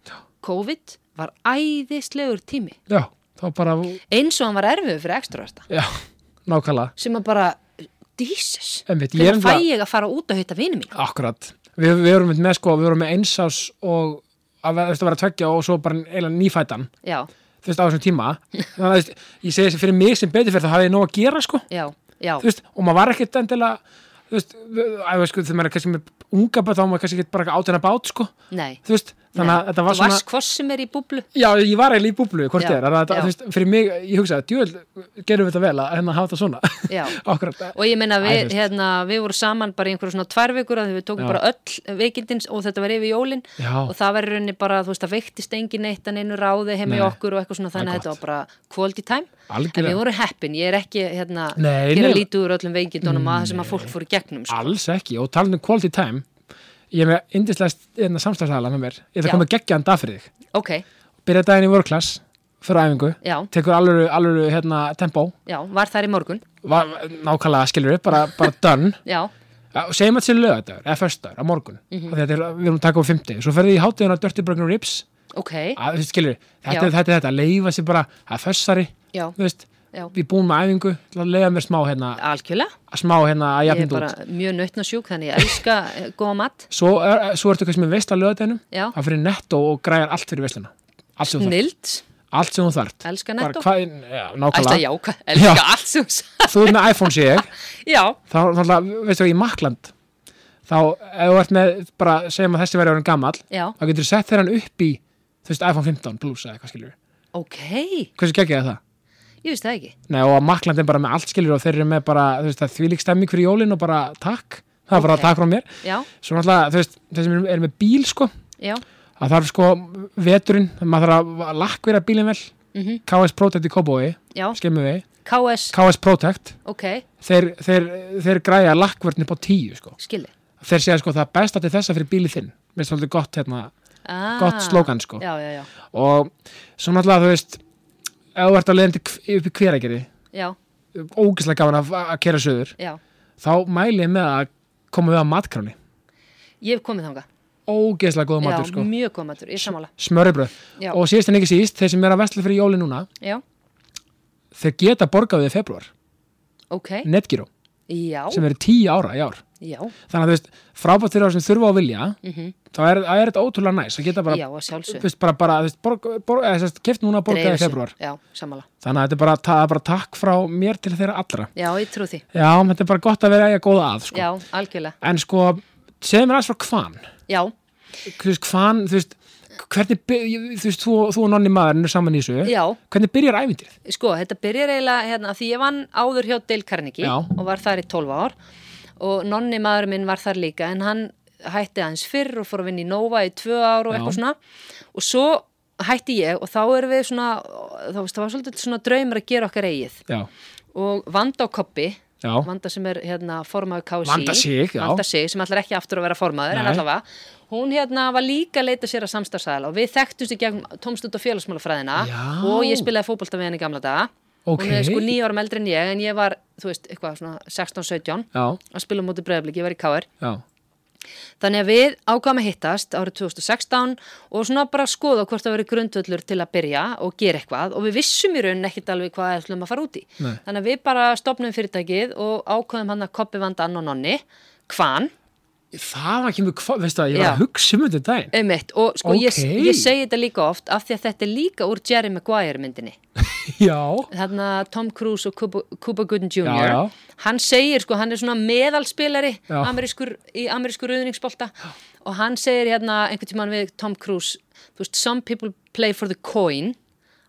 COVID var æðislegur tími. Já, þá bara, eins og hann var erfiður fyrir extroverta. Já, nákvæmlega. Sem að bara, dísus er hvernig fæ ég að fara út að hitta vini mín Akkurat, við, við erum með sko, við erum með einsás og að þú veist, að vera tveggja og svo bara eiginlega nýfætan já, þú veist, á þessum tíma. Þannig að ég segi þessi fyrir mig sem betur fyrir það hafði ég nóg að gera sko, já, já. Þú veist, og maður var ekkert endilega þú veist, að, sko, þegar maður er kannski með unga bætt þá var maður kannski ekki bara átina bát sko, nei, þú veist, þannig að þetta var þú svona varst hvort sem er í búblu. Já, ég var eiginlega í búblu, hvort ég er. Þannig að þú veist, fyrir mig, ég hugsaði, djúvel gerum við þetta vel að hérna hafa þetta svona. Og ég meina við, þú hérna, við vorum saman bara í einhverju svona tvær vikur að við tókum Já. bara öll veikindins og þetta var yfir jólin. Já. og það var rauninni bara, þú veist, það veiktist engin neitt að neinu ráði heim í okkur og eitthvað svona þannig að þetta var bara quality time. Algjörlega. en við vorum heppin, ég er ekki hérna, gera lítið úr öllum veikindunum að það sem að fólk fór í gegnum sko. alls ekki, og talandi um quality time ég er með indislega samstæðsæðala með mér, ég ætla að koma geggjaðan dag fyrir þig. Ok, byrja daginn í work class fyrir æfingu, já, tekur alveg hérna, tempo, já, var þar í morgun. Var, nákvæmlega skilur upp, bara, bara done. Já, Já, og segjum að þetta sé lögadagur, eða föstudagur, á morgun. Mm þetta er, við erum að taka á 50 svo ferði í hátíðina Dirty Burger Ribs. Ok. Að, skilur, þetta, er- þetta er þetta, leifa sér bara það er fössari, já, þú veist já, við búum með æfingu, að leiða mér smá hérna, algjörlega. smá hérna að ég er jafnum bara út mjög nautnasjúk þannig ég elska eh, góða mat. Svo, er, svo ertu sem er veist á lögadaginum já, það fyrir netto og græjar allt fyrir veisluna. Allt sem þú snild, allt sem þú þarf elska bara netto hvað, já, Æsla, nákvæmlega já, hvað- elska allt sem þú sagði. þú ert með iPhone sé ég. Já, þá, þá, veistu, í Makland þá, ef þú ert með, bara segjum að þessi verið orðin gamall, já, þá getur þú sett þeirra hann upp í, þú veist, iPhone 15 Plus eða eitthvað skilur, ok. Hversu geggjaði það? Ég veist það ekki. Nei, og Makland er bara með allt skilur og þeir eru með bara, það þvílík stemming fyrir jólin og bara takk, það er bara Ok. takk frá mér. Já, svo náttúrulega, þeir sem eru er með bíl sko, já, það þarf sko veturinn, maður þarf að lakkvera bílinn vel, mhm, KS Protect í Kóbói, já. skemmu við. KS, KS Protect, ok, þeir, þeir, þeir græja lakkverðin upp á tíu sko. Skilji þeir segja sko það besta til þessa fyrir bílið þinn. Mér finnst svolítið gott hérna, ah, gott slógan sko. Já, já, já, og svo náttúrulega þú veist ef þú ert að leiðin til upp í hveragerði ógislega gaman að, að kera söður já. þá mæli ég með að koma við á matkráni ég hef komið þangað. Ógislega góða matur sko. mjög góð matur, ég samála smöribröð og síðast en ekki síst þeir sem er að vestla fyrir jóli núna já, þeir geta borgað við í februar ok. Netgyro já, sem eru tíu ára í ár. Já, þannig að þú veist frábært fyrir þá sem þurfa að vilja mhm, þá er, er þetta ótrúlega næs að geta bara þú veist, bara, bara, keft núna að borga í februar þannig að þetta er bara, ta, bara takk frá mér til þeirra allra. Já, ég trú því. Já, þetta er bara gott að vera eiga góða að sko. já, algjörlega, en sko, segðu mér aðeins frá hvan. Já, hvan, þú veist hvernig, þú veist, þú, þú og nonni maðurinn er saman í þessu, já hvernig byrjar ævindrið? sko, þetta byrjar eiginlega hérna, því ég vann áður hjá Dale Carnegie Já. og var þar í 12 ár og nonni maður minn var þar líka en hann hætti aðeins fyrr og fór að vinna í Nova í tvö ár og Já. eitthvað svona og svo hætti ég og þá erum við svona þá veist, það var svolítið svona draumur að gera okkar eigið já, og Vanda og Koppi já, Vanda sem er hérna formaður KSI Vanda Sig. Vanda Sig sem ætlar ekki aftur að vera formaður en Nei. allavega. Hún hérna var líka að leita sér að samstagsæðal og við þekktumst í gegn tómstund og félagsmálafræðina og ég spilaði fótbolta við henni gamla daga. Ok. hún er sko nýja árum eldri en ég en ég var, þú veist, eitthvað svona 16-17 já, að spila á móti breyðablík, ég var í KR já, þannig að við ákvæmum að hittast árið 2016 og svona bara skoða hvort það veri grundvöllur til að byrja og gera eitthvað. Og við vissum í raunin ekkit alveg hvað við ætlum að fara út í. Nei. þannig að við bara stopnum fyrirtækið og ákvæmum hann að koppi vanda ann og nonni. Hvan, það var kemur, hva, veistu að ég var Já. að hugsa um þetta daginn einmitt og sko ég, Ókei. ég segi þetta líka oft af því að þetta er líka úr Jerry Maguire myndinni já, þarna Tom Cruise og Cuba, Cuba Gooding Jr. Já, já. hann segir sko, hann er svona meðalspilari Já. amerískur, í amerískur auðningsbolta og hann segir hérna einhvern tímann við Tom Cruise þú veist, some people play for the coin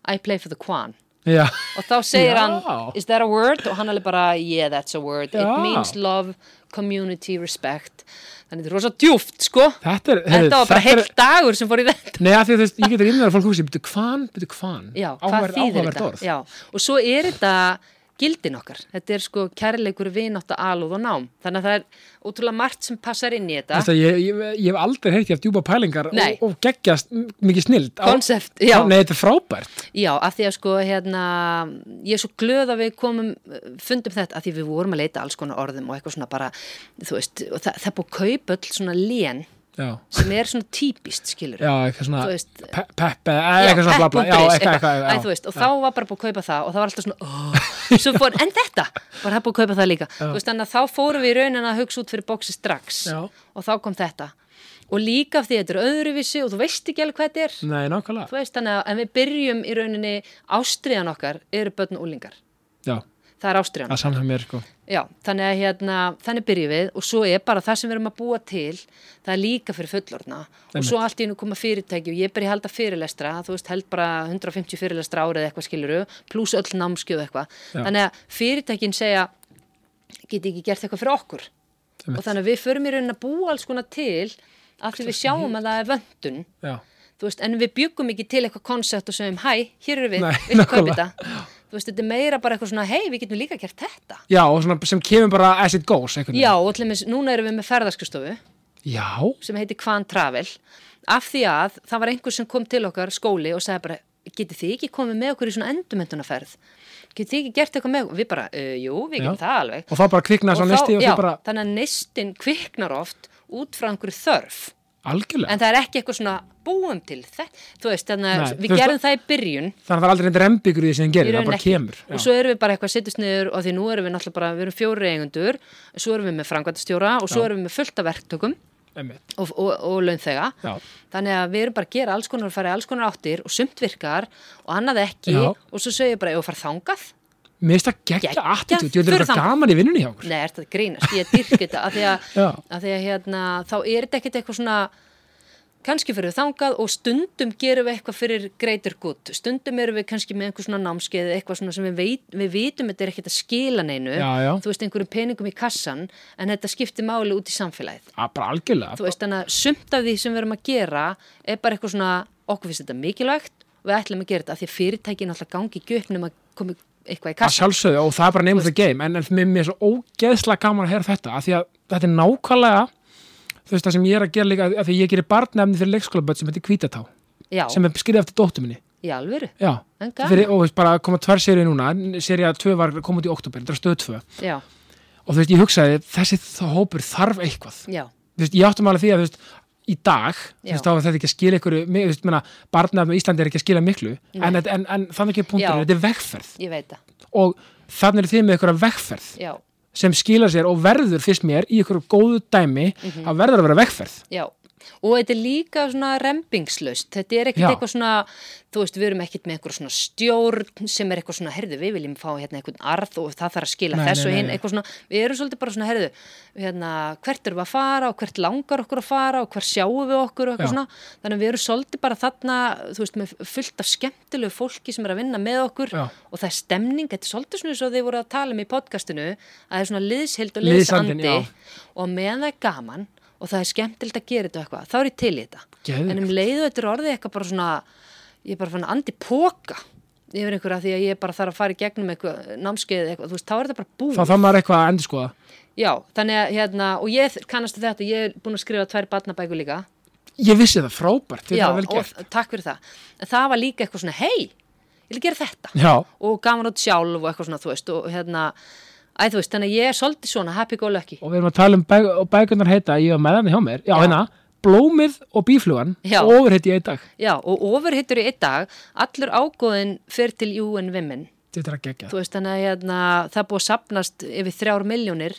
I play for the quan já, og þá segir Já. hann, is that a word? og hann alveg bara, yeah that's a word Já. it means love, community, respect þannig þetta er rosa djúft sko þetta er þetta var bara er- heilt dagur sem fór í þetta Nei, af því að ég getur innverðar að fólk hugsi, betur hvan, betur hvan áhugavert þetta? orð. Og svo er þetta gildin okkar. Þetta er sko kærleikur vinátt alúð og nám. Þannig að það er ótrúlega margt sem passar inn í þetta. Þetta, ég, ég, ég hef aldrei heitt ég af djúpa pælingar Nei. og, og geggjast mikið snild Konsept, já. Nei, þetta er frábært Já, af því að sko, hérna, ég er svo glöð að við komum, fundum þetta, af því við vorum að leita alls konar orðum og eitthvað svona bara, þú veist, það, það búið að kaupa öll svona lén Já, sem er svona típist, skilur. já eitthvað svona pe Peppe, eitthvað svona bla bla. Já, eitthvað, eitthvað, Æ, veist, og þá var bara búið að kaupa það og það var alltaf svona, oh, svo fór, en þetta bara það búið að kaupa það líka. Veist, þannig að þá fórum við í raunin að hugsa út fyrir bóksi strax Já. og þá kom þetta. Og líka af því að þetta er öðruvísi og þú veist ekki alveg hvað þetta er. Nei, nákvæmlega. Veist, að en við byrjum í rauninni ástriðan okkar eru börn og úlingar Já, það er ástriðan það er samlega mér sko. Já, þannig að hérna, þannig byrjum við og svo er bara það sem við erum að búa til það er líka fyrir fullorna og svo allt í einu koma fyrirtæki og ég byrja að halda fyrirlestra, þú veist, held bara 150 fyrirlestra árið eitthvað skiluru pluss öll námskjöð eitthvað, þannig að fyrirtækin segja geti ekki gert eitthvað fyrir okkur? Einmitt. og þannig að við förum í raunin að búa alls konar til af því við sjáum að það er vöndun Já, þú veist, en við byggum ekki til eitthvað koncept og segjum, hæ, hér eru við, Nei, við kaupa nákvæmlega. þú veist, þetta er meira bara eitthvað svona, hei, við getum líka gert þetta. Já og svona sem kemur bara as it goes einhvern veginn. Já, og til dæmis, núna erum við með ferðarskristofu Já, sem heitir Kvan Travel. Af því að það var einhver sem kom til okkar skóli og sagði bara, getið þið ekki komið með okkur í svona endumendunarferð getið þið ekki gert eitthvað með okkur? Við bara, uh, jú, við Já. getum það alveg. Og þá bara kviknaði svo Og nesti og já, þið bara þannig að nestin kviknar oft út frá einhverju þörf algjörlega, en það er ekki eitthvað svona búum til þetta, þú veist, þannig að við gerðum það í byrjun þannig að það er aldrei reyndir embyggur í því sem þið í gerir, það bara ekki. kemur og já. svo erum við bara eitthvað að setjast niður og því nú erum við náttúrulega bara, við erum fjóri eigendur svo erum við með frangvæntastjóra og svo Já. erum við með fullt af verktökum og, og, og launþega Já. þannig að við erum bara að gera alls konar og fara í alls konar áttir og sumt virkar og annað ekki og svo segir bara, ef þú fara þangað mér finnst það geggja attitút, ég þetta þann- gaman í vinnunni hjá okkur. Nei, þetta grínast, ég dyrk þetta að því að, að því að hérna, þá er þetta ekkert eitthvað svona kannski fyrir þangað og stundum gerum við eitthvað fyrir greater good. Stundum erum við kannski með einhver svona námskeið eitthvað svona sem við, veit, við vitum þetta er ekkert að skila neinu, Já, já. þú veist einhverjum peningum í kassan en þetta skiptir máli út í samfélagið. Að bara algjörlega, þú veist þannig að sumt af því sem við erum að gera er bara eitthvað svona, okkur finnst þetta mikilvægt við ætlum að gera þetta af því að fyrirtækin alltaf gangi upp nema komi eitthvað í að kassan sjálfsögðu og það er bara of the game en, en mér, er svo ógeðslega gaman að heyra þetta af því að þetta er nákvæmlega þú veist það sem ég er að gera líka af því ég gerir barnefni fyrir leikskólaböld sem heitir Kvítatá Já, sem er skrifað eftir dóttur minni. Í alvöru, já, en gaman. Fyrir, og veist bara að koma tvær serið núna serið 2 var komið í oktober, þetta er stöð 2 Já, og þú veist ég hugsaði þessi hópur þarf eitthvað að í dag, þú veist, þá er þetta ekki að skila ykkur, þú veist, menna, barnafn í Íslandi er ekki að skila miklu, en, en, en þannig ekki punktur, þetta er vegferð. Og þannig er þið með ykkur vegferð Já, sem skila sér og verður fyrst mér í ykkur góðu dæmi Mhm. að verður að vera vegferð. Já Og þetta er líka svona rempingslaust, þetta er ekkert eitthvað svona, þú veist, við erum ekkert með eitthvað svona stjórn sem er eitthvað svona, herðu, við viljum fá hérna eitthvað arð og það þarf að skila Nei, þess nei, nei, eitthvað svona, við erum svolítið bara svona, herðu, hérna, hvert erum við að fara og hvert langar okkur að fara og hvert sjáum við okkur og eitthvað Já. svona, þannig að við erum svolítið bara þarna, þú veist, með fullt af skemmtilegu fólki sem er að vinna með okkur Já. og það er stemning, þetta er svolítið svona eins og þið voru að tala um í podcastinu, að það er svona liðshild og liðsandi og meðan það er gaman og það er skemmtilegt að gera þetta eitthvað, þá er ég til í þetta. Geðveikt. en um leiðu þetta er orðið eitthvað bara svona ég er bara fann að andi póka yfir einhverja því að ég bara þarf að fara í gegnum eitthvað námskeið eitthvað, þú veist, þá er þetta bara búið. Þá þarf maður eitthvað að endur skoða já, þannig að hérna, og ég kannastu þetta ég er búin að skrifa tvær barnabækur líka. Ég vissi það frábært, þetta var vel gert. og takk fyrir það. En það var líka eitthvað svona, hei, ég vil gera þetta. Já, og gaman út sjálf og eitthvað svona, þú veist, og hérna æ, veist, þannig að ég er svolítið svona happy go lucky. Og við erum að tala um bæk, bækunar heita ég var með hann hjá mér, já, Já. hérna blómið og bíflugan, ofurheit í einn dag. Já, og ofurhittur í einn dag allur ágóðin fyrir til UN Women. Þetta er að gegja. Veist þannig að hérna, það er búið að sapnast yfir þrjár miljónir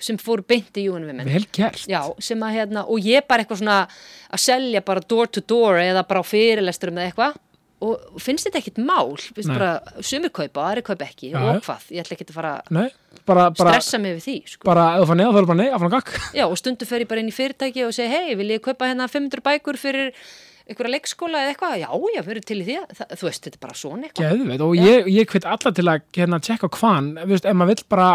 sem fór beint í UN Women. Vel gert. Já, að hérna, og ég bara eitthvað svona að selja bara door to door eða bara á fyrirlesturum eða eitthvað og finnst þetta ekkit mál, sumir kaupa og aðri kaupa ekki Já, og já. hvað, ég ætla ekki að fara Nei, bara, bara, stressa mig við því sko. bara ef þú fann neða þá er bara nei, áfram gakk Já, og stundu fer ég bara inn í fyrirtæki og segi hei, vil ég kaupa hérna 500 bækur fyrir einhverja leikskóla eða eitthvað, já, já, fyrir til í því það, þú veist, þetta er bara svona eitthvað. Geðveit, og ég, ég hveit alla til að hérna, tjekka hvaðan, þú veist, ef maður vill bara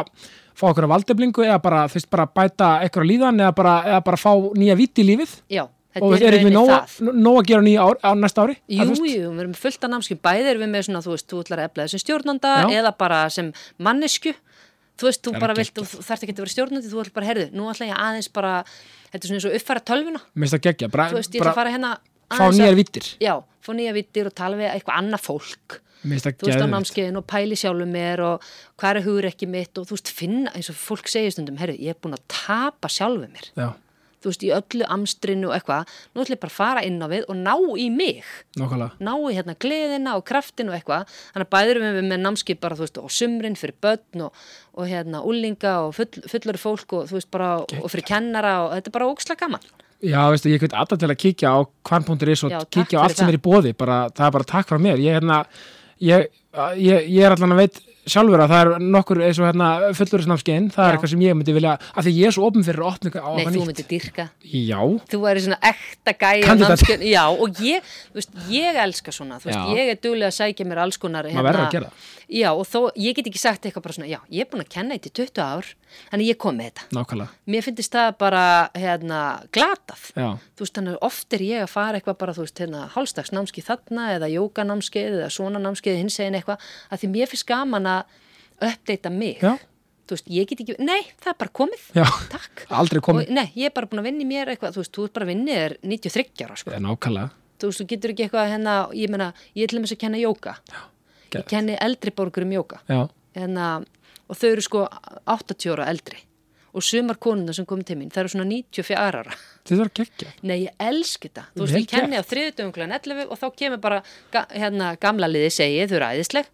fá okkur að valdeflingu eða bara, þú veist, bara bæta eitthvað líðan eða bara, eða bara fá nýja vitt í lífið. Já, þetta er er ekki nóg, að gera nýja ár, á næsta ári Jú, jú, við erum með fullt af námskip bæði erum við með svona, þú veist, þú ætlar að efla þessum stjórnanda Já. eða bara sem mannesku þú veist, þú bara vilt, þú þarft ekki að vera stjórnandi þú ætlar bara, herðu, nú ætla ég aðeins bara þetta er svona eins og uppfæra tölvuna. Mér finnst það geggja, bara, þú veist, bara að fara hérna fá aðeins nýjar vittir Já, fá nýja vittir og tala við eitthvað annað fólk. Þú veist, á námskeiðin og pæli sjálfum mér og hvað er hugur ekki mitt og þú veist, finna, eins og fólk segir stundum, herru, ég er búin að tapa sjálfum mér. Já, þú veist, í öllu amstrinu og eitthvað nú ætla ég bara að fara inn á við og ná í mig. Nákvæmlega. Ná í hérna gleðina og kraftin og eitthvað. Þannig að bæðurum við með námskip bara þú veist og sumrin fyrir börn og, og hérna úlinga og full, fullari fólk og þú veist bara og fyrir kennara og þetta er bara óksla gaman. Já, veistu, ég hveit alla til að kíkja á og Já, takk kíkja á allt sem er í bóði bara, það er bara takk frá mér. Ég, hérna, ég, ég, ég er allan að veit sjálfur að það er nokkur eins og hérna, fulluristnámskeiðin, það er eitthvað sem ég myndi vilja af því ég er svo opn fyrir að opna á Nei, þú nýtt. myndir dyrka Já, þú væri svona ekta gæja á Kandidat. námskeið- Já, og ég, þú veist, ég elska svona þú veist, Já. ég er duglega að sækja mér alls konar hérna, verður að gera það. Já, og þó, ég get ekki sagt eitthvað bara svona Já, ég er búin að kenna þetta í 20 ár Þannig ég kom með þetta. Nákvæmlega. Mér finnst það bara, hérna, glatað. Já, þú veist, þannig oft er ég að fara eitthvað bara, þú veist, hérna, hálfstagsnámskeið þarna eða jókanámskeið eða svona námskeið hins eginn eitthvað, að því mér finnst gaman að uppdeita mig. Já. þú veist, ég get ekki, nei, það er bara komið. Já. takk. Aldrei komið. Og, nei, ég er bara búin að vinna í mér eitthvað, þú veist, þú er bara vinna er 93 ára, sko. Já, nákvæmlega. Þú veist, þú og þau eru sko 80 ára eldri. Og sumar konuna sem komið til mín, það eru svona 94 ára. Þetta var geggja. Nei, ég elsk þetta. Þú veist, ég kenni á þriðutöfum kl. 11 og þá kemur bara hérna, gamla liði segi, þau eru æðisleg.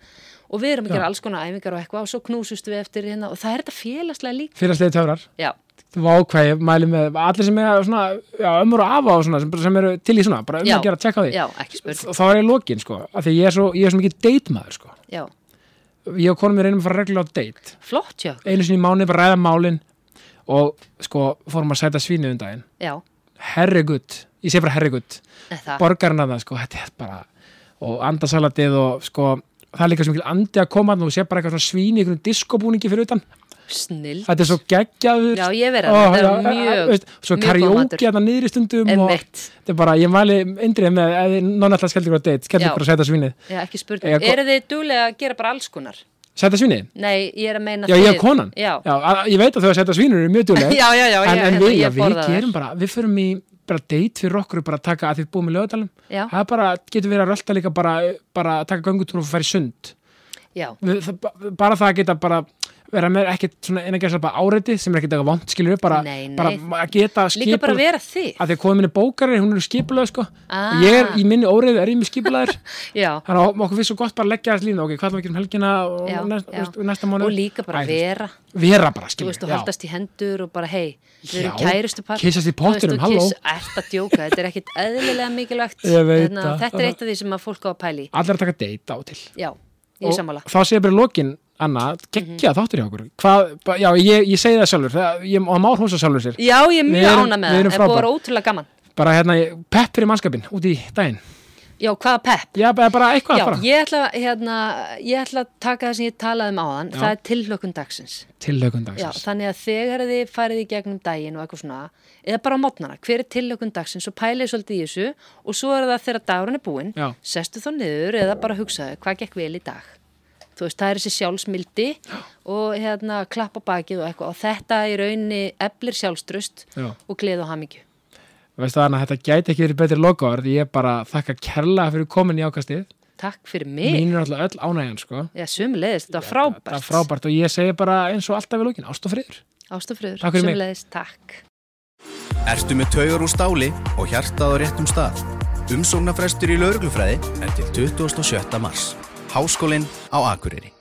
Og við erum að gera alls konar æfingar og eitthvað og svo knúsust við eftir hérna og það er þetta félagslega líka. fyrirstlega töfrar. Já, vákvæði, mæli með allir sem er svona, já, ömur og afa og svona sem, sem eru til í svona, bara um Já. að gera að tjekka á því. Já, þá er ég lokin sko, af því ég er svo, ég er svo mikið deitmaður sko. Já, ég og konum við reynum að fara reglulega á date. Flott já. einu sinni í mánuði bara ræða málin og sko fórum að sæta svínu um daginn. Já, herrigutt, ég sé bara herrigutt en það, sko, þetta er bara og andasalatið og sko það er líka svo mikil andi að koma og sé bara eitthvað svona svín í einhvern diskobúningi fyrir utan snill. þetta er svo geggjaður Já, ég verið Ó, að þetta já, er mjög, veist, svo góð karaoke matur. hérna niðri stundum og Einmitt. þetta er bara, ég mæli indrið með ef þið nonnallega skellir ykkur á date, skellir Já. ykkur að sæta svínið Já, ekki spurning. Eru þið duglega að gera bara alls konar? sæta svínið? Nei, ég er að meina Já, ég er konan Já, að, ég veit að þau að sæta svínur eru mjög djúlega já, já, já, en, en við, já, við gerum bara, við förum í bara date fyrir okkur bara taka að þið búum í lögadalum Já, það bara, getur verið að rölda líka bara, bara taka göngutúr og fara í sund já, það, ba- bara það að geta bara vera með ekkert svona eina gæsa bara áreiti sem er ekkert eitthvað vant skilur við bara, Nei, nei. bara að geta líka bara vera þið. að því að komið minni bókari, hún er skipulega sko Ah. ég er í minni óreiðu, er ég skipulaður Já, þannig að okkur finnst svo gott bara að leggja þess lína ok, hvað er ekki um helgina og Já, næst, já. veist, næsta mánu og líka bara vera. vera bara, þú skilur veist, og haldast í hendur og bara, hei, við erum Já, kærustu par kyssast í pottinum, halló. Ert að djóka, þetta er ekkit eðlilega mikilvægt Ég veit Hérna, það. Þetta er eitt af því sem að fólk á að pæli allir að taka date á og til Já, sammála þá sé ég bara lokin Anna, geggja þáttur hjá okkur. Hvað, já, ég, ég segi það sjálfur það, ég, og Már hósa sjálfur sér. Já, ég er mjög ána með það, það er vera ótrúlega gaman. Bara hérna, pepp fyrir mannskapin út í daginn. Já, hvaða pepp? já, bara, eitthvað Já, ég ætla, hérna, ég ætla að taka það sem ég talaði um áðan, Já. það er tilhlökun dagsins. til Já, lögundagsins þannig að þegar þið farið í gegnum daginn og eitthvað svona, eða bara á mótnana, hver er tilhlökun dagsins? Og pælið svolítið í þessu og svo er það þegar dagurinn er búinn, Já. sestu þá niður eða bara hugsaðu hvað gekk vel í dag. Þú veist, það er þessi sjálfsmildi og hérna klapp á bakið og eitthvað og þetta í rauninni eflir sjálfströst Já. og gleð og hamingju. veistu Anna, þetta gæti ekki verið betri logoður ég bara þakka kærlega fyrir komin í ákastið Takk fyrir mig. mín er alltaf öll ánægjan sko Já, sumulegist, þetta var frábært. það er frábært og ég segi bara eins og alltaf við lókin, ást og friður Takk fyrir mig. sumulegist, takk. Ertu með taugar úr stáli og hjartað á réttum stað? Umsóknarfrestur í lauruglufræði er til 27. mars. Háskólinn á Akureyri.